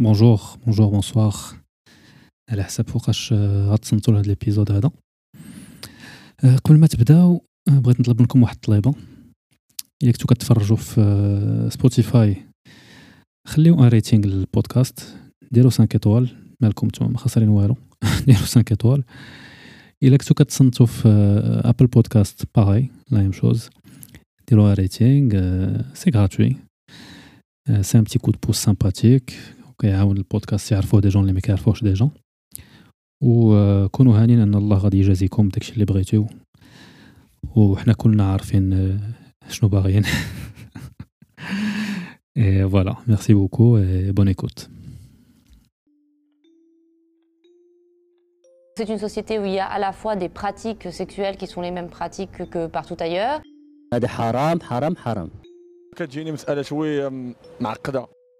بونجور بونجور بونسوار على حسب فوقاش غتصنتو لهاد ليبيزود هذا. قبل ما تبداو بغيت نطلب منكم واحد الطليبة. إلا كنتو كتفرجوا في سبوتيفاي خليو أن ريتينغ للبودكاست. ديروا 5 إيطوال مالكم نتوما ما خسرين والو. ديروا 5 إيطوال. إلا كنتو كتصنتو في ابل بودكاست باغي لا ميم شوز ديروا أن ريتينغ سي غراتوي سي ان بتي كود بوس سامباتيك وكيعاون البودكاست يعرفوه دي جون اللي ما كيعرفوهش ديجا وكونوا هانين إن الله غادي يجازيكم داكشي اللي بغيتو. وحنا كلنا عارفين شنو باغيين. Et voilà, merci beaucoup et bonne écoute. C'est une société où il y a à la fois des pratiques sexuelles qui sont les mêmes pratiques que partout ailleurs. هذا حرام حرام حرام. كتجيني مسألة شوية معقدة.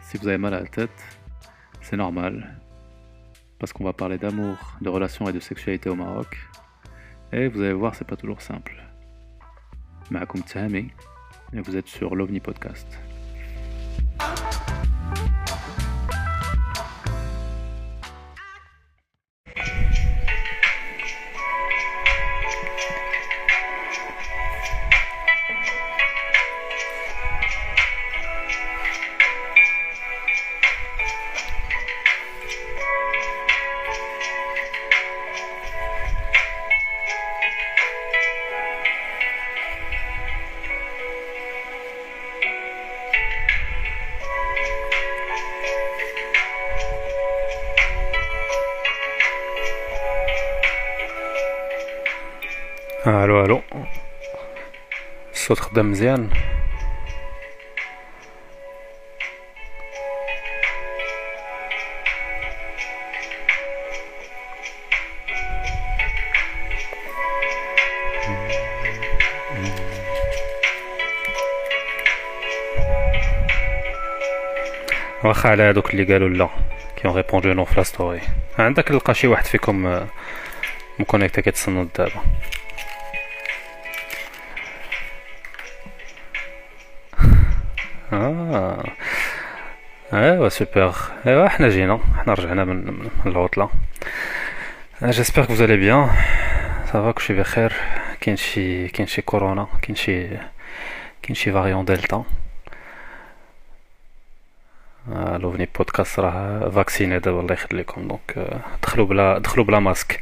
si vous avez mal à la tête, c'est normal. Parce qu'on va parler d'amour, de relations et de sexualité au Maroc. Et vous allez voir, c'est pas toujours simple. Maakoum Tahami, et vous êtes sur l'OVNI Podcast. الصوت خدام مزيان. واخا على هادوك اللي قالوا لا كي اون ريبوندو نو في ستوري عندك نلقى شي واحد فيكم آه، مكونيكتا كيتصنت دابا. اه ايوا سوبر ايوا حنا جينا حنا رجعنا من من العطلة جيسبر كو فوزالي بيان صافا كلشي بخير كاين شي كاين شي كورونا كاين شي كاين شي فاريون دلتا آه، لوفني بودكاست راه فاكسيني دابا الله يخليكم دونك آه، دخلوا بلا دخلوا بلا ماسك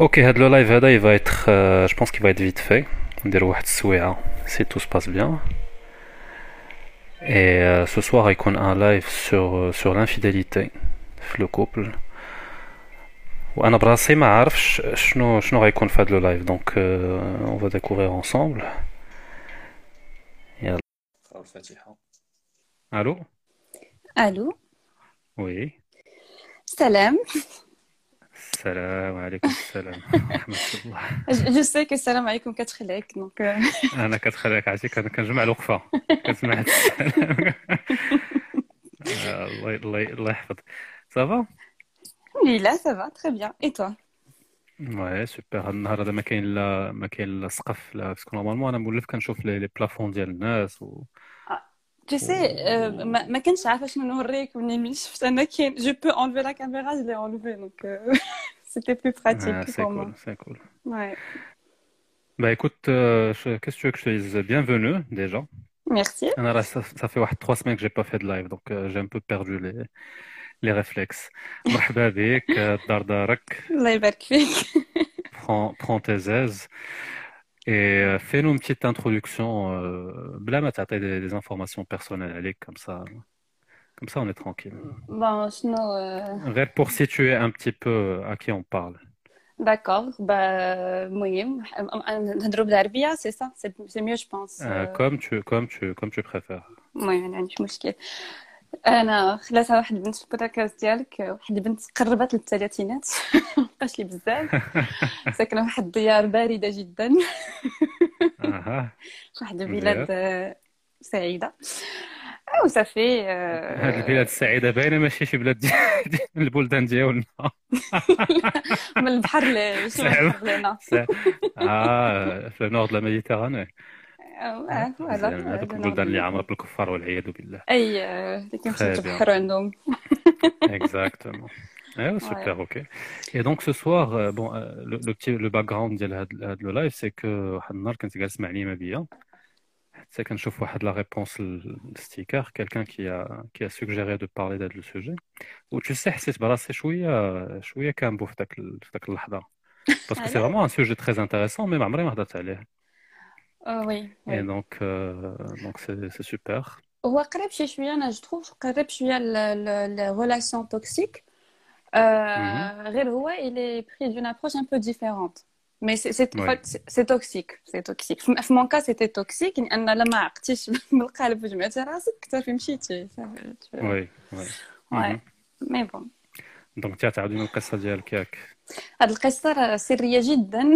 اوكي هاد لو لايف هذا il va être euh, je pense qu'il va être vite fait نديرو واحد السويعة si tout se passe bien et euh, ce soir يكون un live sur sur l'infidélité في le couple وانا براسي ما عارفش شنو شنو غيكون في هاد لو لايف دونك on va découvrir ensemble يلا الفاتحة الو الو وي سلام السلام عليكم. السلام ورحمة الله. جو سي euh. السلام عليكم كتخلعك دونك أنا كتخلعك عرفتي أنا كنجمع الوقفة. كنسمع السلام. الله الله الله يحفظك. صافا لي لا صافا تري بيان اي تو وي سوبر هاد النهار هذا ما كاين لا ما كاين لا سقف لا باسكو نورمالمون أنا مولف كنشوف لي بلافون ديال الناس و ah, Tu sais, euh, ma, ma je ne sais pas si je suis en train de me dire que je peux enlever la caméra, je l'ai enlevée. Donc, euh... بلو آه، براتيك سي بور موا كول سي كول Ouais. Bah écoute, euh, je- qu'est-ce que tu veux que je te dise? Bienvenue déjà. Merci. أنا راه ça, ça fait واحد trois semaines que j'ai pas fait de live, donc euh, j'ai un peu perdu les les réflexes. مرحبا بك آه، دار دارك. الله يبارك فيك prends, prends tes aises et euh, fais-nous une petite introduction. Euh, بلا ما تعطي des, des informations personnelles عليك comme ça. Comme ça, on est tranquille. بون شنو آه، غير pour situer un petit peu à qui on parle. D'accord, bah, المهم نهضروا بالعربية c'est ça, c'est c'est mieux je pense. Euh, comme tu comme tu comme tu préfères. المهم ما عنديش مشكل. انا خلاتها واحد البنت في البودكاست ديالك واحد البنت قربت للثلاثينات مبقاش لي بزاف ساكنه في واحد الديار بارده جدا اها في واحد البلاد آه، وصافي آه، هاد البلاد السعيدة باينة ماشي شي بلاد ديال البلدان ديالنا من البحر ل- شي من البحر آه في النور دو لا ميديتيراني. هذوك البلدان اللي عامرة بالكفار والعياذ بالله اي اللي كيمشيو. يتبحروا عندهم Exactement. Ah, super, ok. Et donc ce soir, euh, bon, euh, le, le petit le background ديال هاد هاد le live, c'est que واحد النهار كنت جالس مع نيمة بيا حتى كنشوف واحد la réponse للستيكر quelqu'un qui a qui a suggéré de parler de le sujet و tu sais حسيت براسي شوية شوية كامبو في داك ال- في داك اللحظة parce que c'est علاش؟ vraiment un sujet très intéressant mais ما عمري ما هضرت عليه آه، وي et وي donc euh, donc c'est c'est super هو قريب شي شويه انا جو تروف قريب شويه ل ريلاسيون توكسيك غير هو il est pris d'une approche un peu différente mais c'est c'est Oui. en fait, c'est- c'est toxique c'est toxique في في mon cas c'était toxique لان لما عقتيش بالقلب وجمعتي راسك صافي مشيتي صافي oui oui واي Mhm. مي بون donc تي تعاوديني القصة ديالك ياك هاد القصة سرية جدا.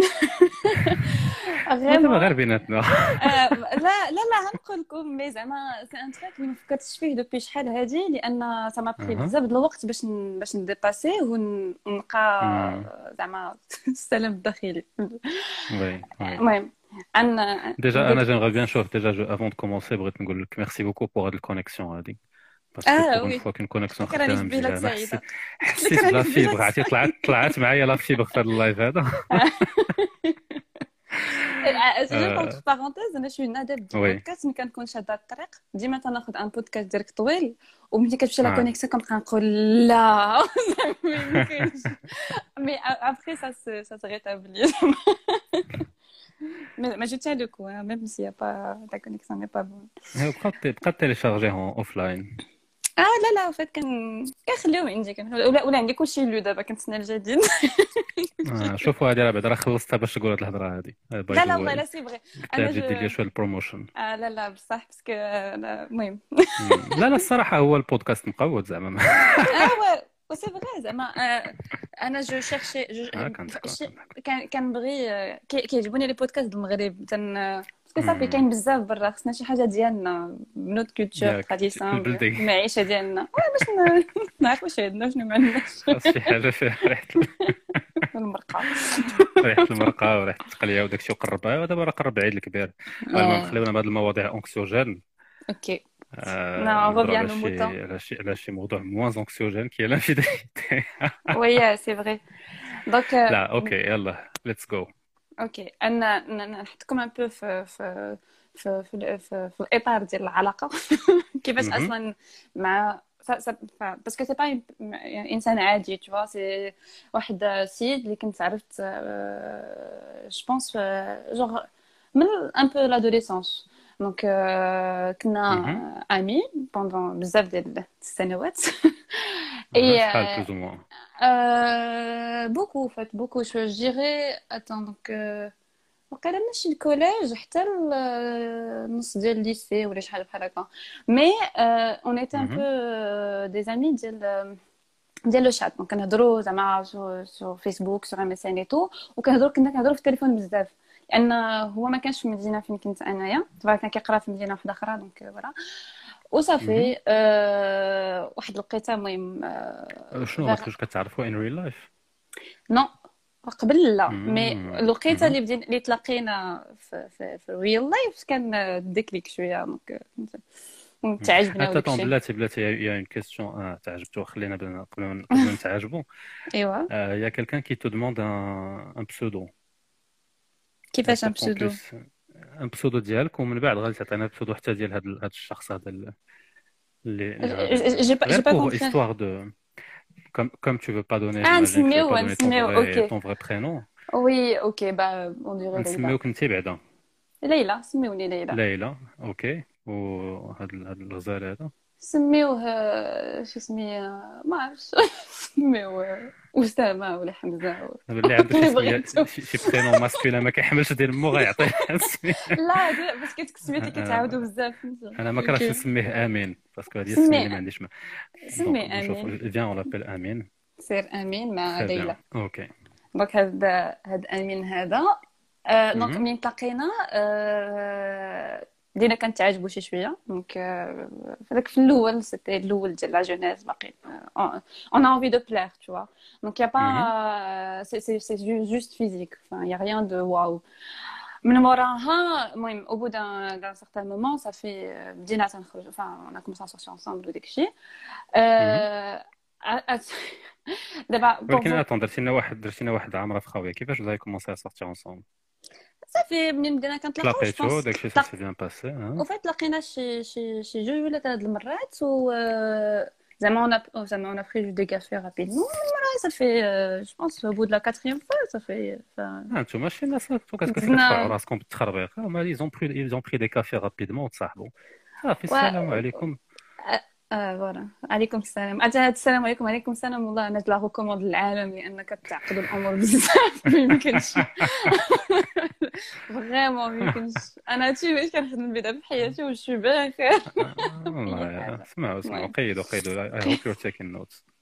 غير غير بيناتنا. آه، لا لا لا غنقول لكم مي زعما سي ان تراك اللي ما فكرتش فيه دوبي شحال هادي لأن سما بخي بزاف د الوقت باش باش نديباسي ونلقى أمم. زعما السلام الداخلي. المهم أنا ديجا أنا جيمغ بيان نشوف ديجا افون دو كومونسي بغيت نقول لك ميرسي بوكو بوغ هاد الكونيكسيون هادي. parce que Ah, pour une oui. fois qu'une connexion شكرا لك خدامة بلاد مزيانة سعيدة حسيت شكرا حسيت بلا لك فيبر بلاد عرفتي طلعت طلعت معايا لا فيبر في هذا اللايف هذا جوست في بارونتيز انا شويه نادب ديال وي. البودكاست ملي كنكون شاده الطريق ديما تناخذ ان بودكاست ديالك طويل وملي كتمشي لا آه. كونيكسيون كنبقى نقول لا ما يمكنش مي ابخي سا سا سا ريتابلي Mais, mais je tiens le coup, hein, même s'il n'y a pas la connexion n'est pas bonne. بقى بقى تيليشارجيه اوف لاين آه لا لا فات كان كنخليوه عندي كان ولا ولا عندي كلشي لو دابا كنتسنى الجديد. شوفوا هذه راه بعدا راه خلصتها باش تقول هاد الهضرة هذه لا لا والله لا سي فغي أنا جدي لي جو شوية البروموشن. آه لا لا بصح باسكو المهم. لا لا الصراحة هو البودكاست مقود زعما. آه وسي فغي زعما آه، أنا جو شيرشي آه، كنبغي آه، كي- كيعجبوني لي بودكاست المغرب تن باسكو صافي. كاين بزاف برا خصنا شي حاجة ديالنا نوت كولتور تراديسيون. المعيشه ديالنا باش ن- نعرفوا شي عندنا شنو ما عندناش شي حاجة فيها ريحه المرقه ريحه المرقه وريحه التقليه وداك الشيء وقربها ودابا راه قرب العيد الكبير المهم. خلينا بهاد المواضيع اونكسيوجين أوكي على شي. على شي موضوع موان اونكسيوجين كي l'infidélité. وي سي فغي دونك لا أوكي يلا ليتس جو اوكي انا ن- نحطكم ان بو في في في في, في, في الاطار ديال العلاقه كيفاش مهم. اصلا مع باسكو سي با انسان عادي تو فوا سي واحد سيد اللي كنت عرفت جو بونس جوغ من ان بو لادوليسونس دونك كنا مهم. امي بوندون بزاف ديال السنوات شحال بلوز او موان Euh, beaucoup en fait, beaucoup. Je, je dirais, attends, donc, euh, وقيلا ماشي الكوليج حتى النص ديال الليسي ولا شحال بحال هكا. مي اون ايتي ان. بو دي زامي ديال ديال لو شات. دونك كنهضروا زعما سو فيسبوك سو ام اس ان اي تو وكنهضروا كنا كنهضروا في التليفون بزاف. لأن هو ما كانش في المدينة فين كنت أنايا. كان كيقرا في مدينة واحدة أخرى دونك فوالا وصافي آه واحد الوقيته المهم آه شنو vers- ما كنتوش كتعرفوا ان ريل لايف نو قبل لا. مي الوقيته. اللي بدينا اللي تلاقينا في في في الريل لايف كان ديكليك شوية دونك تعجبنا حتى طون بلاتي بلاتي يا اون كيستيون آه تعجبتو خلينا قبل ما نتعجبوا إيوا. a quelqu'un qui te demande un, un pseudo. كيفاش ان بسودو البسودو ديالك ومن بعد غادي تعطينا البسودو حتى ديال هذا الشخص هذا اللي جي با كونفيان دو comme, comme أوكي وي أوكي با نسميوك انت بعدا. ليلى سميوني ليلى. ليلى أوكي وهاد هاد الغزال هذا. سميوه شو سميه ما عرفتش سميوه اسامه ولا حمزة اللي عنده شي سميه. شي برينون ماسكولين ما كيحملش ديال مو غيعطيه لا باش كيتك سميتي كيتعاودوا بزاف أنا ما كرهتش. نسميه آمين باسكو هذه سميه. السمية اللي ما عنديش ما سمي دونك نشوف آمين فيان اون لابيل امين سير آمين مع. ليلى أوكي دونك هاد هاد آمين هذا آه، دونك. مين تلاقينا آه، بدينا كانت تعجبو شي شويه دونك آه، فداك في الاول سيتي الاول ديال لا جونيز باقي اون ا انفي دو بلير tu vois donc y a pas c'est c'est c'est ju- juste physique enfin y a rien de waouh من موراها المهم au bout d'un d'un certain moment ça fait euh, بدينا تنخرج enfin on a commencé à sortir ensemble وداك الشيء آه، ع- ع- دابا pour ولكن vous- اتون درتي لنا واحد درتي لنا واحد عام راه في خاويه كيفاش بدا كومونسي ا سورتي انصومبل صافي منين بدينا كنتلاقاو جو تلاقيتو بونس داكشي سا سي بيان باسي وفات لقينا شي شي شي جوج ولا ثلاث المرات و آه، زعما اون ا زعما اون ا بري دو كافي رابيدمون صافي جو بونس au bout de la quatrième fois صافي ف- انتم شي ناس كترفعوا زدنا- راسكم بالتخربيق هما ايزون بري ايزون بري دي كافي رابيدمون وتصاحبوا صافي و- السلام عليكم آه فوالا. عليكم السلام. هاد السلام عليكم. عليكم السلام. والله أنا لا ريكوموند للعالم لأن كتعقدوا الأمور بزاف. ما يمكنش. فريمون ما يمكنش. أنا هادشي باش كنخدم بدا في حياتي وشو بخير والله اسمعوا Ouais. قيدوا قيدوا. I hope you're taking notes.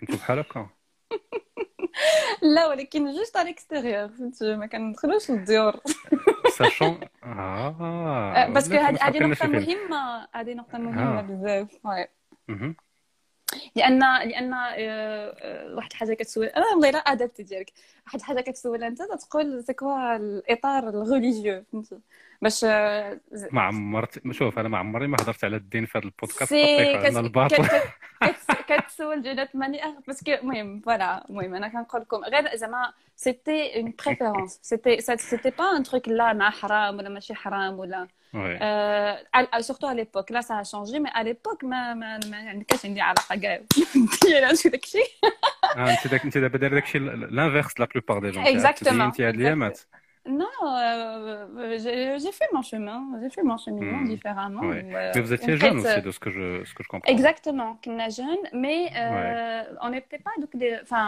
كنتو بحال هكا لا ولكن جوست على الاكستيريور فهمتي ما كندخلوش للديور ساشون آه باسكو هذه نقطه مهمه هذه نقطه مهمه بزاف لأن لأن آه، آه، واحد الحاجة كتسول أنا مغيره ادابتي ديالك. واحد الحاجة كتسول أنت تقول سي كوا الإطار الريليجيو فهمتي؟ باش آه، ما عمرت شوف أنا ما عمري ما هضرت على الدين في هذا البودكاست كت- الباطل. كت- كت- كتسول جينات ماني باسكو المهم فوالا المهم أنا كنقول لكم غير زعما سيتي اون بريفيرونس سيتي سيتي با ان تروك لا مع حرام ولا ماشي حرام ولا وي euh, surtout à l'époque là ça a changé mais à l'époque ما ما ما كانش عندي علاقه كاع ديال داك الشيء آه، انت داك انت دابا داير داكشي لانفيرس لا بلوبار دي جون Exactement. انت هاد الايامات Non, euh, j'ai j'ai fait mon chemin, j'ai fait mon cheminement Hmm. différemment. Ouais. où, euh, mais vous étiez en jeune fait, aussi euh, de ce que je ce que je comprends Exactement, qu'on a jeune, mais euh, on n'était pas donc des, enfin.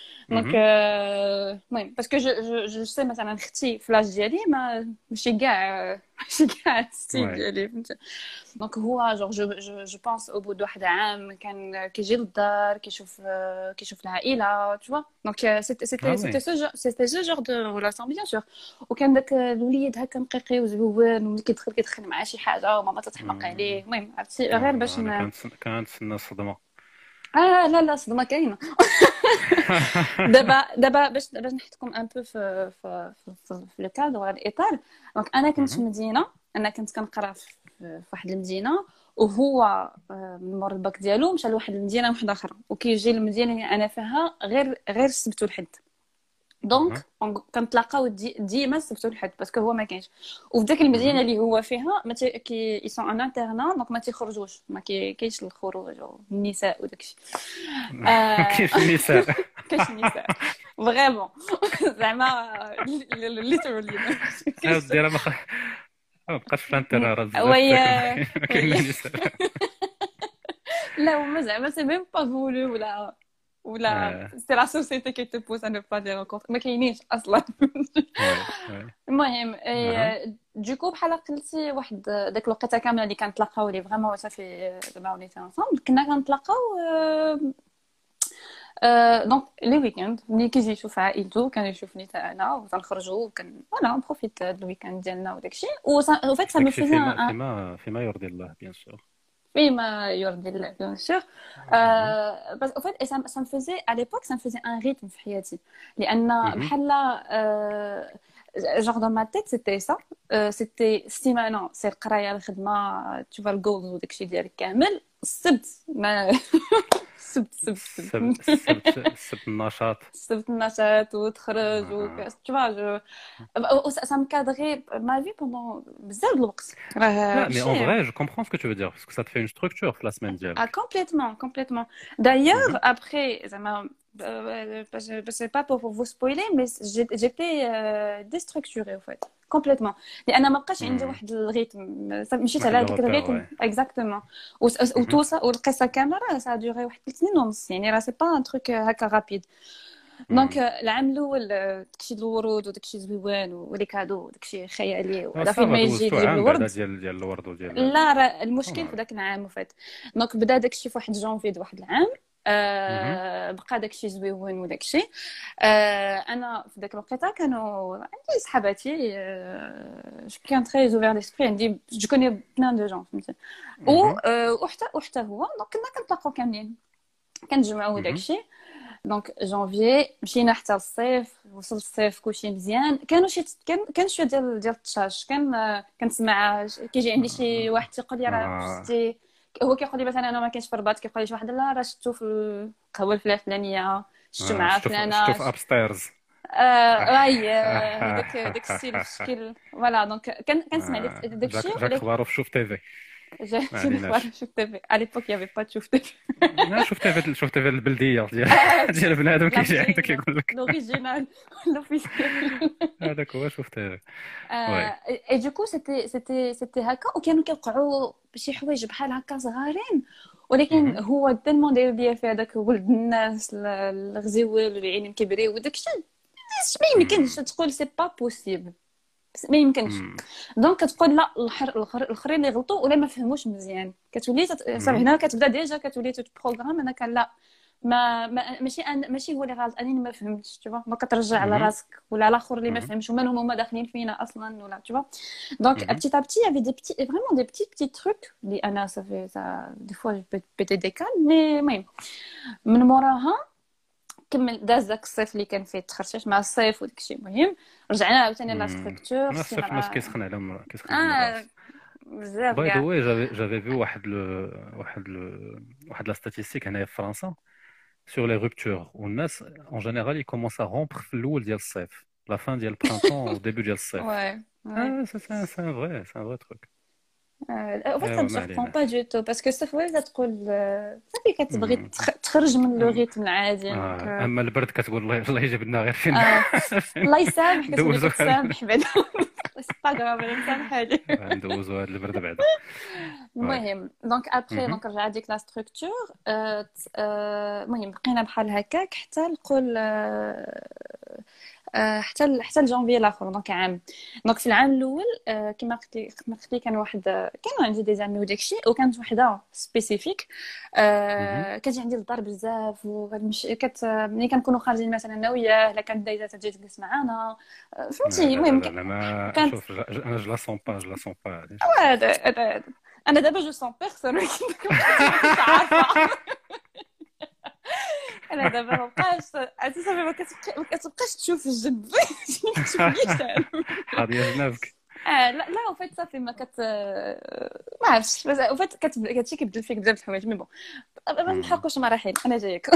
دونك Mhm. euh, المهم باسكو جو جو جو سي مثلا اختي في لاج ديالي ما ماشي كاع ماشي كاع الستيل Ouais. ديالي فهمتي دونك هو جور جو جو جو بونس او بو واحد عام كان كيجي للدار كيشوف آه، كيشوف العائله tu vois دونك سيتي Ah سيتي ouais. سيتي سو جور سيتي سو جور دو ريلاسيون بيان سور وكان داك الوليد هكا مقيقي وزوين وملي كيدخل كيدخل مع شي حاجه وماما تتحماق Mm. عليه المهم عرفتي غير باش انا ن... كانت كانت تسنى الصدمه آه لا لا صدمه كاينة دابا دابا باش باش نحطكم ان بو في في في, في, لو كادر الاطار دونك أنا كنت في. مدينه أنا كنت كنقرا في, واحد المدينة وهو من مور الباك ديالو مشى لواحد المدينة واحدة أخرى وكيجي المدينة اللي أنا فيها غير غير السبت والحد دونك كنتلاقاو دي- ديما السبت والحد باسكو هو ما كاينش وفي ديك المدينة اللي هو فيها ما كي سون ان انترنا دونك ما تيخرجوش ما كاينش الخروج والنساء وداك الشيء آه، كاين النساء كاينش النساء فريمون زعما ليترالي ديرها ما بقاش في الانترنت راه وي- كاين. النساء لا هما زعما سي ميم با فولو ولا ولا آه. سي لا سوسيتي كي تبوس ان با دي رونكونتر ما كاينينش أصلا. المهم. دوكو بحال قلتي واحد داك الوقيته كامله اللي كنتلاقاو اللي فريمون صافي دابا وليت انصامبل كنا كنتلاقاو دونك لي ويكاند ملي كيجي يشوف عائلته كان يشوفني حتى أنا وتنخرجوا وكان فوالا نبروفيت هاد الويكاند ديالنا وداك الشيء وفات سا مو فيزي فيما فيما يرضي الله بيان سور Oui, ma Yordil, bien sûr. Mhm. Euh, parce qu'en fait, ça, me faisait, à l'époque, ça me faisait un rythme, Fiyati. Les Anna, mhm. euh, genre dans ma tête, c'était ça. Euh, c'était si maintenant, c'est le Kraya, le Khidma, tu vas le gold ou le Kshidi, le Kamel, Sibt. السبت السبت السبت السبت النشاط السبت النشاط وتخرج و tu vois je ça me cadrait ma vie pendant بزاف د الوقت راه لا mais en vrai je comprends ce que tu veux dire parce que ça te fait une structure في la semaine ديالك Ah, complètement, complètement. D'ailleurs, après, ça m'a- euh, euh, c'est pas pour vous spoiler, mais j'ai- j'étais euh, déstructurée, au fait. Complètement. لأن ما بقاش عندي. واحد الريتم مشيت على الروتير، الريتم اكزاكتومون وتوصل والقصة كامله راه سا دوري واحد ثلاث سنين ونص يعني راه سي با ان تروك هكا رابيد دونك العام الأول آه، داكشي الورود وداكشي زويوان ولي كادو وداكشي خيالي وهذا فين ما يجي يجيب عام الورد. ديال ديال الورد وديال لا راه المشكل. في ذاك العام وفات دونك بدا داكشي في واحد جونفي واحد العام. آه بقى داكشي زويون وداكشي. آه أنا في ذاك الوقيتة كانوا عندي صحاباتي آه كان تري زوفير ديسبري عندي جو كوني بلان دو جون فهمتي؟ آه وحتى وحتى هو دونك كنا كنتلاقاو كاملين. كنتجمعوا مهم. داكشي دونك جونفي مشينا حتى الصيف وصل الصيف كلشي مزيان. كانوا شي كان كان شوية ديال ديال التشاش. كان آه، كنسمع كيجي عندي شي واحد تيقول لي راه آه. هو كيقول لي مثلا أنا ما كاينش في الرباط كيقول لي شي واحد لا راه شفتو في القهوه الفلا- الفلانية شفتو مع فلانة شوف ابستيرز آه، أي آه، هذاك داك السيل الشكل. فوالا دونك كنسمع داك داك الشيء جاك اخبارو في شوف تي في جات المره شفت في على ليبوك يافي با تشوف تي في شفتها في شفتها في البلديه ديال ديال بنادم كيجي عندك يقول لك لوريجينال لوفيسيال هذاك هو شفتها اي دوكو سيتي سيتي سيتي هكا وكانوا كيوقعوا شي حوايج بحال هكا صغارين ولكن هو تالمون داير ليا في هذاك ولد الناس الغزيوال والعين مكبري وداك الشيء ما يمكنش تقول سي با بوسيبل ما يمكنش. دونك كتقول لا الاخرين اللي غلطوا ولا ما فهموش مزيان كتولي تت... صافي. هنا كتبدا ديجا كتولي تبروغرام أنا كان لا ما, ما ماشي أنا ماشي هو اللي غلط أنا ما فهمتش تشوف ما كترجع على. راسك ولا الآخر اللي ما. فهمش ومن هما داخلين فينا أصلا ولا تشوف دونك il y avait des petits vraiment des petits petits trucs اللي أنا صافي je peux péter des câbles mais المهم من موراها كمل داز داك الصيف اللي كان فيه التخرشيش مع الصيف وداك الشيء المهم رجعنا عاوتاني لا مم. ستركتور انا الصيف الناس كيسخن على مر- كيسخن على اه الراس. بزاف باي ذا كاع واي جافي جافي في واحد لو واحد لو واحد لا ستاتيستيك هنايا في فرنسا sur les ruptures والناس en général ils commencent à rompre في الاول ديال الصيف la fin ديال البرانتون au début ديال الصيف Ouais. ouais. ah ça c'est un, c'est un vrai c'est un vrai truc اوفر سوربون با دو تو باسكو الصيف تقول صافي كتبغي تخرج من لو ريتم العادي أما البرد كتقول الله يجبدنا غير فين الله يسامحك كتولي تسامح بعدا ندوزو هاد البرد بعدا. المهم دونك ابخي دونك رجع ديك لا ستركتور المهم بقينا بحال هكاك حتى نقول حتى ل- حتى لجانفي الآخر دونك عام. دونك في العام الأول آه، كما قلت كما قلت كان واحد كانوا عندي دي زامي وداك الشيء وكانت وحدة سبيسيفيك كتجي عندي للدار بزاف وغنمشي كت ملي كنكونوا خارجين مثلا أنا وياه الا كانت دايزة تجي تجلس معانا. آه، فهمتي المهم كانت- شوف أنا جو لا سون با جو لا سون با أنا دابا جو سون بيرسون عارفة. أنا دابا ما بقاش عرفتي صافي ما ما كتبقاش تشوف كتولي حاضيه جنابك آه لا لا وفات صافي ما كت ما عرفتش. وفات كتب... هادشي كيبدل فيك بزاف الحوايج مي بون. ما نحرقوش مراحل أنا جايك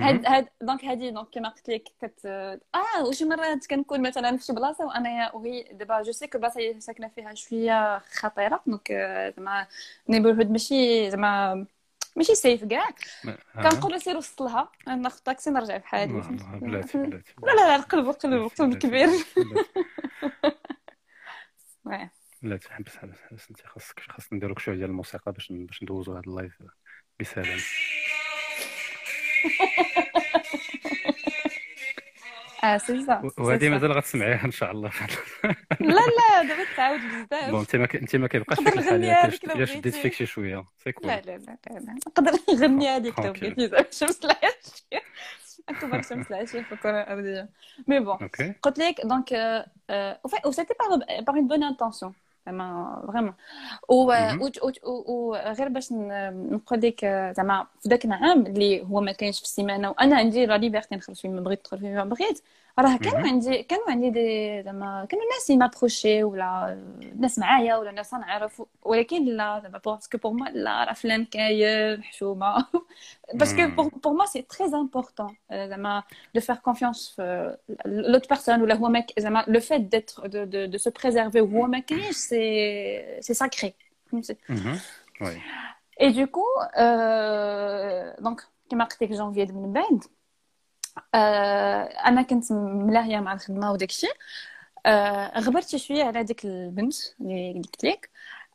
هاد هاد دونك هادي دونك كما قلت لك كت آه وشي مرات كنكون مثلا في شي بلاصة وأنا وهي دابا جو سي كو البلاصه اللي ساكنة فيها شوية خطيرة. دونك آه، زعما نيبرهود ماشي زعما ماشي سيف كاع. كنقولوا سير وسط لها. ناخذ طاكسي نرجع بحالي بلاتي بلاتي. لا لا لا نقلبوا نقلبوا قلب كبير. واه. بلاتي حبس حبس حبس. انت خاصك خاص نديروك شوية ديال الموسيقى باش باش ندوزو هذا اللايف. بسلام اه سي سا وهذه مازال غتسمعيها ان شاء الله لا لا دابا تعاود بون بزاف انت ما ك- انت ما كيبقاش نقدر فيك الحال نغنيها ياك لك لو الا شديت بغيتي. فيك شي شويه سي كول لا لا لا لا لا نقدر نغني هذيك لو ترونكيل. بغيتي زعما شمس العشيه اكبر شمس العشيه في الكره الارضيه مي بون اوكي قلت لك دونك و سيتي باغ باغ اون بون انتونسيون زعما فريمون و مهم. و- و- وغير باش ن- نقول لك زعما في ذاك العام اللي هو ما كاينش في السيمانه وأنا عندي لا ليبرتي نخرج فين ما بغيت ندخل فين ما بغيت راه كانوا مهم. عندي كانوا عندي دي زعما كانوا ناس يمابروشي ولا ناس معايا ولا ناس نعرف ولكن لا زعما باسكو بور موا لا راه فلان كاين حشومه باسكو مم. بور بور موا سي تري امبورطون زعما دو فير كونفيونس في لوت بيرسون ولا هو ما ك- زعما لو فيت ديتر دو دو دو سو بريزيرفي وهو ما كاينش سي سي ساكري فهمتي مهم. وي Et du coup, euh, donc, كما قلت لك جانفي من بعد آه، أنا كنت ملاهية مع الخدمة وداك الشيء آه، غبرت شوية على ديك البنت اللي قلت لك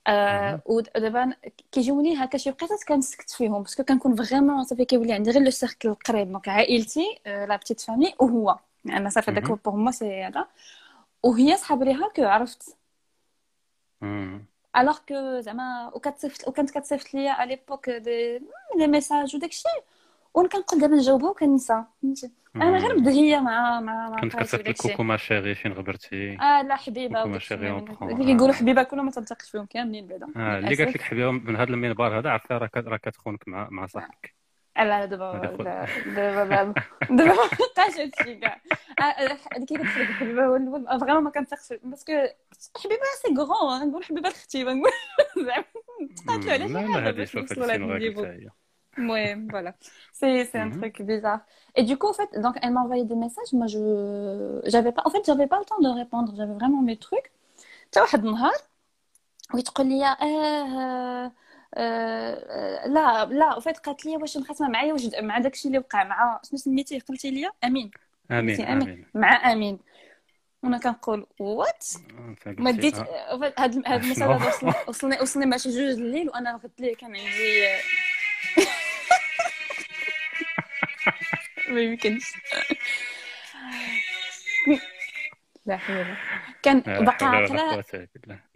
آه،. ودابا كيجوني هكا شي وقيتات كنسكت فيهم باسكو كنكون فريمون صافي كيولي عندي غير لو سيركل القريب دونك عائلتي آه، لا بتيت فامي وهو أنا صافي داك مهم. بور موا سي هذا وهي صحاب ليها كو عرفت. الوغ كو زعما وكتصيفط وكانت كتصيفط ليا على ليبوك دي لي ميساج وداك الشيء وأنا كنقول دابا نجاوبها وكنسى فهمتي؟ أنا غير مم. بدهية مع مع مع كنت كتصيفط وداك الشيء الكوكو ما شيري فين غبرتي؟ آه لا حبيبة كوكو ما وداك الشيء شيري من- اون اللي بخون كيقولوا آه. حبيبة كلهم ما تنتقش فيهم كاملين بعدا. آه. اللي قالت لك حبيبة من هذا المنبر هذا عرفتها راه كت- راه كتخونك مع مع صاحبك. لا دابا دابا دابا دابا ما بقاش هادشي كاع. هذيك كي قلت لك حبيبة فريمون ما كنثقش باسكو حبيبة سي غران نقول حبيبة أختي نقول زعما. تقاتلوا على. شي حاجة لا هذه باش شوف نوصلوا هذه لهاد شنو غير النيفو قلتها هي Ouais, voilà. C'est, c'est un Mhm. truc bizarre. Et du coup, en fait, donc elle m'a envoyé des messages. Moi, je, j'avais pas, en fait, j'avais pas le temps de répondre. J'avais vraiment mes trucs. حتى واحد النهار وتقول لي اه آه، آه، لا لا وفات قالت لي واش مخاسمه معايا واش مع داكشي اللي وقع مع شنو سميتيه قلتي لي امين امين قلتي امين امين مع امين وانا كنقول وات أنت ما قلتي ديت آه. هاد هاد المسألة شنو؟ هذا وصلني وصلني وصلني مع شي جوج الليل وانا غد ليه كان عندي ما يمكنش. لا حول ولا كان بقى عقله.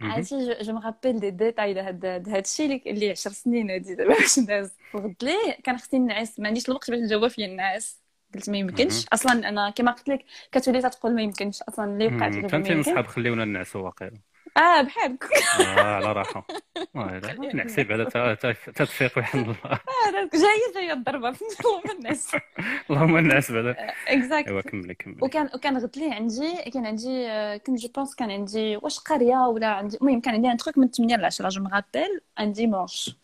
عرفتي جو, جو مغابيل دي ديتاي لهاد هاد الشيء اللي اللي 10 سنين هادي دابا باش نداز وغد ليه كان خصني نعس. ما عنديش الوقت باش نجاوب فيه الناس. قلت ما يمكنش. أصلا أنا كما قلت لك كتولي تقول ما يمكنش. أصلا اللي وقعت فهمتي من صحاب خليونا نعسوا واقيلا. آه بحالك آه على بعدا تا- تا- تتفيق ويحمد الله. آه، جاية جاية الضربة. من الناس. اللهم نعس بعدا اكزاكت ايوا كملي كملي. وكان وكان غد ليه عندي كان عندي آه، كنت جو بونس كان عندي واش قرية ولا عندي المهم كان عندي ان تروك من 8 ل 10 جو مغابيل ان ديمونش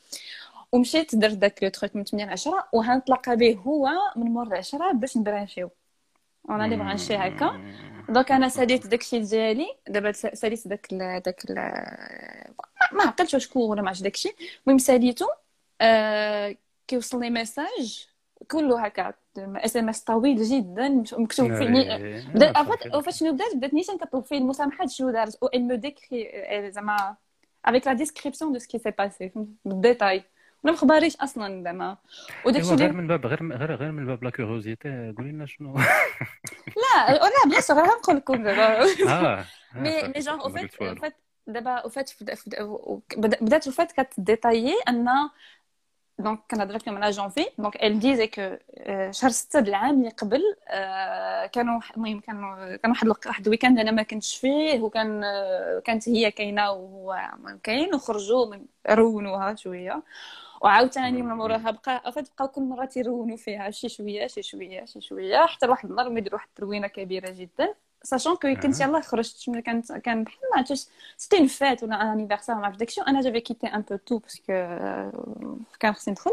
ومشيت درت داك لو تروك من 8 ل 10 وغنتلاقى به هو من مور العشرة باش نبرانشيو. أنا اللي برانشي هكا دونك أنا ساليت داكشي ديالي دابا ساليت داك ال داك ال ما- عقلتش شكون ولا ما عرفتش داكشي المهم ساليتو آه كيوصلني ميساج كله هكا اس ام اس طويل جدا مكتوب فيه إيه. بدات آه، وفاش شنو بدات بدات نيشان كطلب فيه المسامحه شنو دارت و elle me décrit زعما avec la description de ce qui s'est passé بالديتاي ما خباريش أصلا زعما وداك الشيء غير من باب غير غير غير من باب لا كيوريوزيتي قولي لنا شنو؟ لا لا بيان سور غنقول لكم دابا آه مي صافي، مي جون قلت والو. وفات دابا وفات فد- فد- و- بدا- بدأت وفات كتديتايي ان دونك كنهضر لكم على جونفي دونك ال ديزي كو شهر ستة د العام اللي قبل آه، كانوا المهم كانوا كان واحد واحد الويكاند أنا ما كنتش فيه وكان آه، كانت هي كاينة وهو كاين وخرجوا رونوها شوية. وعاوتاني من موراها بقى بقاو كل مرة تيرونوا فيها شي شوية شي شوية شي شوية حتى لواحد النهار ما يديروا واحد التروينة كبيرة جدا. ساشون كو كنت. يلاه خرجت ملي كانت كان بحال ما عرفتش سيتي اون فات ولا ان انيفرسير ما عرفت داكشي وأنا جافي كيتي ان بو تو باسكو كان خصني ندخل.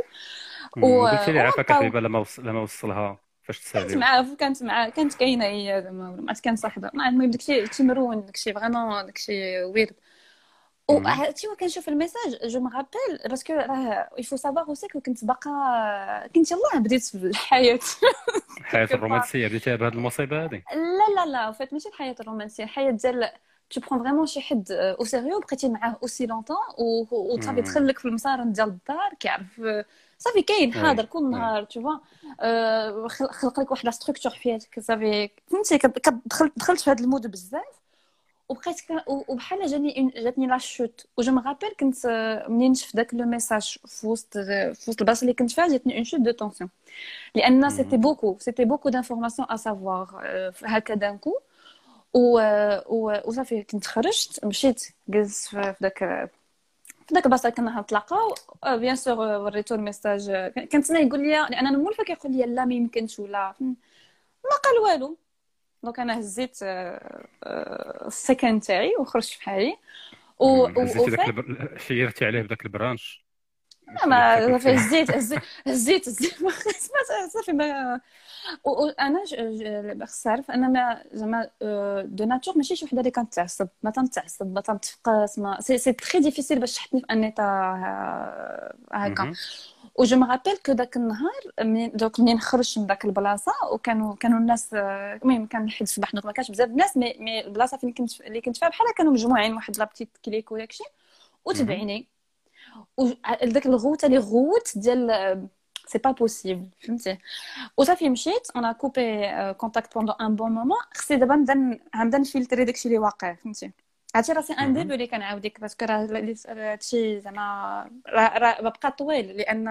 و- قلتي لي عافاك حبيبه لما لما وصلها. فاش كانت تسالي معاه كانت معاه كانت كاينة هي زعما ما عرفت كان صاحبها ما المهم داكشي داكشي مرون داكشي فريمون داكشي ويرد وعرفتي كنشوف الميساج جو مغابيل باسكو راه يفو سافوار اوسي كنت باقا كنت يلاه بديت في الحياة الحياة. الرومانسيه بديتيها بهذه المصيبه هذه لا لا لا فات ماشي الحياة الرومانسيه الحياة ديال تو برون فريمون شي حد أو سيريو بقيتي معاه اوسي لونتون وصافي مم. دخل لك في المسار ديال الدار كيعرف صافي كاين حاضر كل. نهار تو فوا خلق لك واحد لا ستركتور في حياتك صافي فهمتي كدخل دخلت في هذا المود بزاف وبقيت وبحال جاني جاتني لا شوت وجو مغابيل كنت آه، منين شفت داك لو ميساج في وسط في وسط البلاصة اللي كنت فيها جاتني اون شوت دو لأن مم. سيتي بوكو سيتي بوكو دانفورماسيون ا سافوار هكا دان كو و و- وصافي كنت خرجت مشيت جلست في داك في داك البلاصة اللي كنا نتلاقاو بيان سور وريتو الميساج تما يقول لي لأن أنا مولفة كيقول لي لا ما يمكنش ولا ما قال والو. دونك أنا هزيت السكن تاعي وخرجت في حالي و و-. شيرتي عليه بداك البرانش ما صافي هزيت هزيت هزيت هزيت ما صافي ما و- و- أنا ج- ج- خص تعرف أنا ما زعما آه، دو ناتور ماشي شي وحدة اللي كنتعصب. ما تنتعصب ما تنتفقس ما سي سي تري ديفيسيل باش تحطني في ان ايتا هكا. مهم. و جو مغابيل كو داك النهار دوك منين خرجت من داك البلاصة وكانوا كانوا الناس آه، المهم كان الحد الصباح ما كانش بزاف الناس مي مي البلاصة فين كنت اللي كنت فيها بحال كانوا مجموعين واحد لابتيت كليك وداكشي وتبعيني وداك الغوت اللي غوت ديال سي با بوسيبل فهمتي وصافي مشيت أنا كوبي كونتاكت بوندون ان بون مومون خصني دابا نبدا نبدا نفلتري داكشي اللي واقع فهمتي عرفتي راسي ان. ديبي اللي كنعاودك باسكو راه هادشي زعما راه بقى طويل لأن.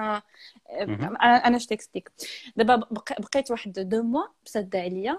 أنا تكستيك دابا بق- بقيت واحد دو موا سد عليا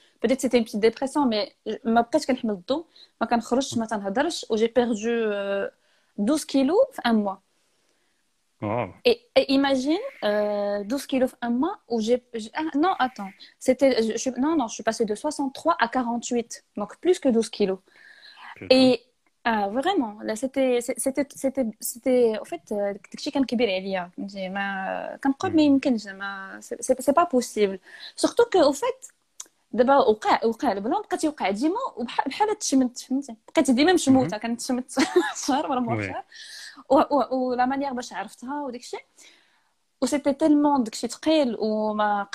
un gros mot mais peut-être c'était une petite dépression mais ما بقيتش كنحمل الضو ما كنخرجش ما تنهضرش و j'ai perdu euh, 12 kilos في un mois واو et, et imagine euh, 12 kilos en un mois où j'ai j'ai- ah, non attends c'était je, je- non non je suis passée de 63 à 48 donc plus que 12 kilos Putain. et ah, vraiment là c'était c'était c'était c'était en fait euh, داكشي كان كبير عليا فهمتي ما كنقول ما مم. يمكنش زعما سي با بوسيبل سورتو كو او فيت دابا وقع وقع البلون بقيت يوقع ديما وبحال تشمت فهمتي؟ بقيت ديما مشموتة كنتشمت شهر ولا مور شهر ولا مانيير باش عرفتها وداك الشيء. سيتي تيلمون داكشي ثقيل وما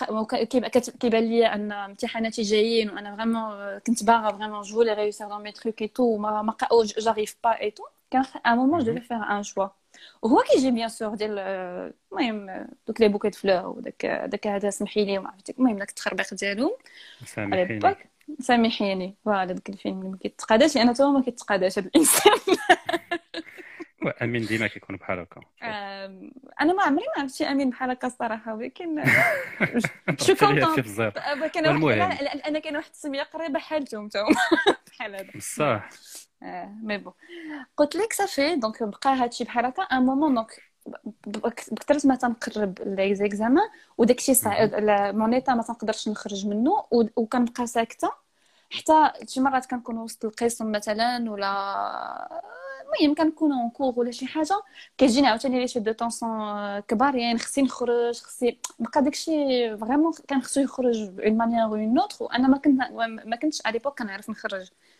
كيبان ليا أن امتحاناتي جايين وأنا فريمون آه، كنت باغا فريمون جو لي ريوسير دون مي تروك اي تو ما جاريف با اي تو كان ا مومون جو ديفي فير ان شوا وهو كيجي بيان سور ديال المهم دوك لي بوكيت فلور وداك داك هذا سمحي لي وما عرفتك. المهم داك التخربيق ديالهم سامحيني. سامحيني. فوالا داك الفيلم ما كيتقاداش لأن تو ما كيتقاداش هذا الإنسان. امين ديما كيكون بحال هكا. أنا ما عمري ما عرفت شي أمين بحال هكا الصراحة ولكن شو كونتون كان واحد أنا كاين واحد السميه قريبة حالتهم تا بحال هذا. بصح. مي بون قلت لك صافي دونك بقى هادشي بحال هكا ان مومون دونك بكثرت ما تنقرب لي زيكزامان وداكشي صعيب مون ايتا ما تنقدرش نخرج منه وكنبقى ساكتة. حتى شي مرات كنكون وسط القسم مثلا ولا المهم كنكون اون كور ولا شي حاجة. كيجيني عاوتاني لي شي دو طونسون كبارين خصني نخرج خصني بقى داكشي فريمون كان خصو يخرج بون مانيير أو اون اوتر وأنا ما كنت ما كنتش على ليبوك كنعرف نخرج.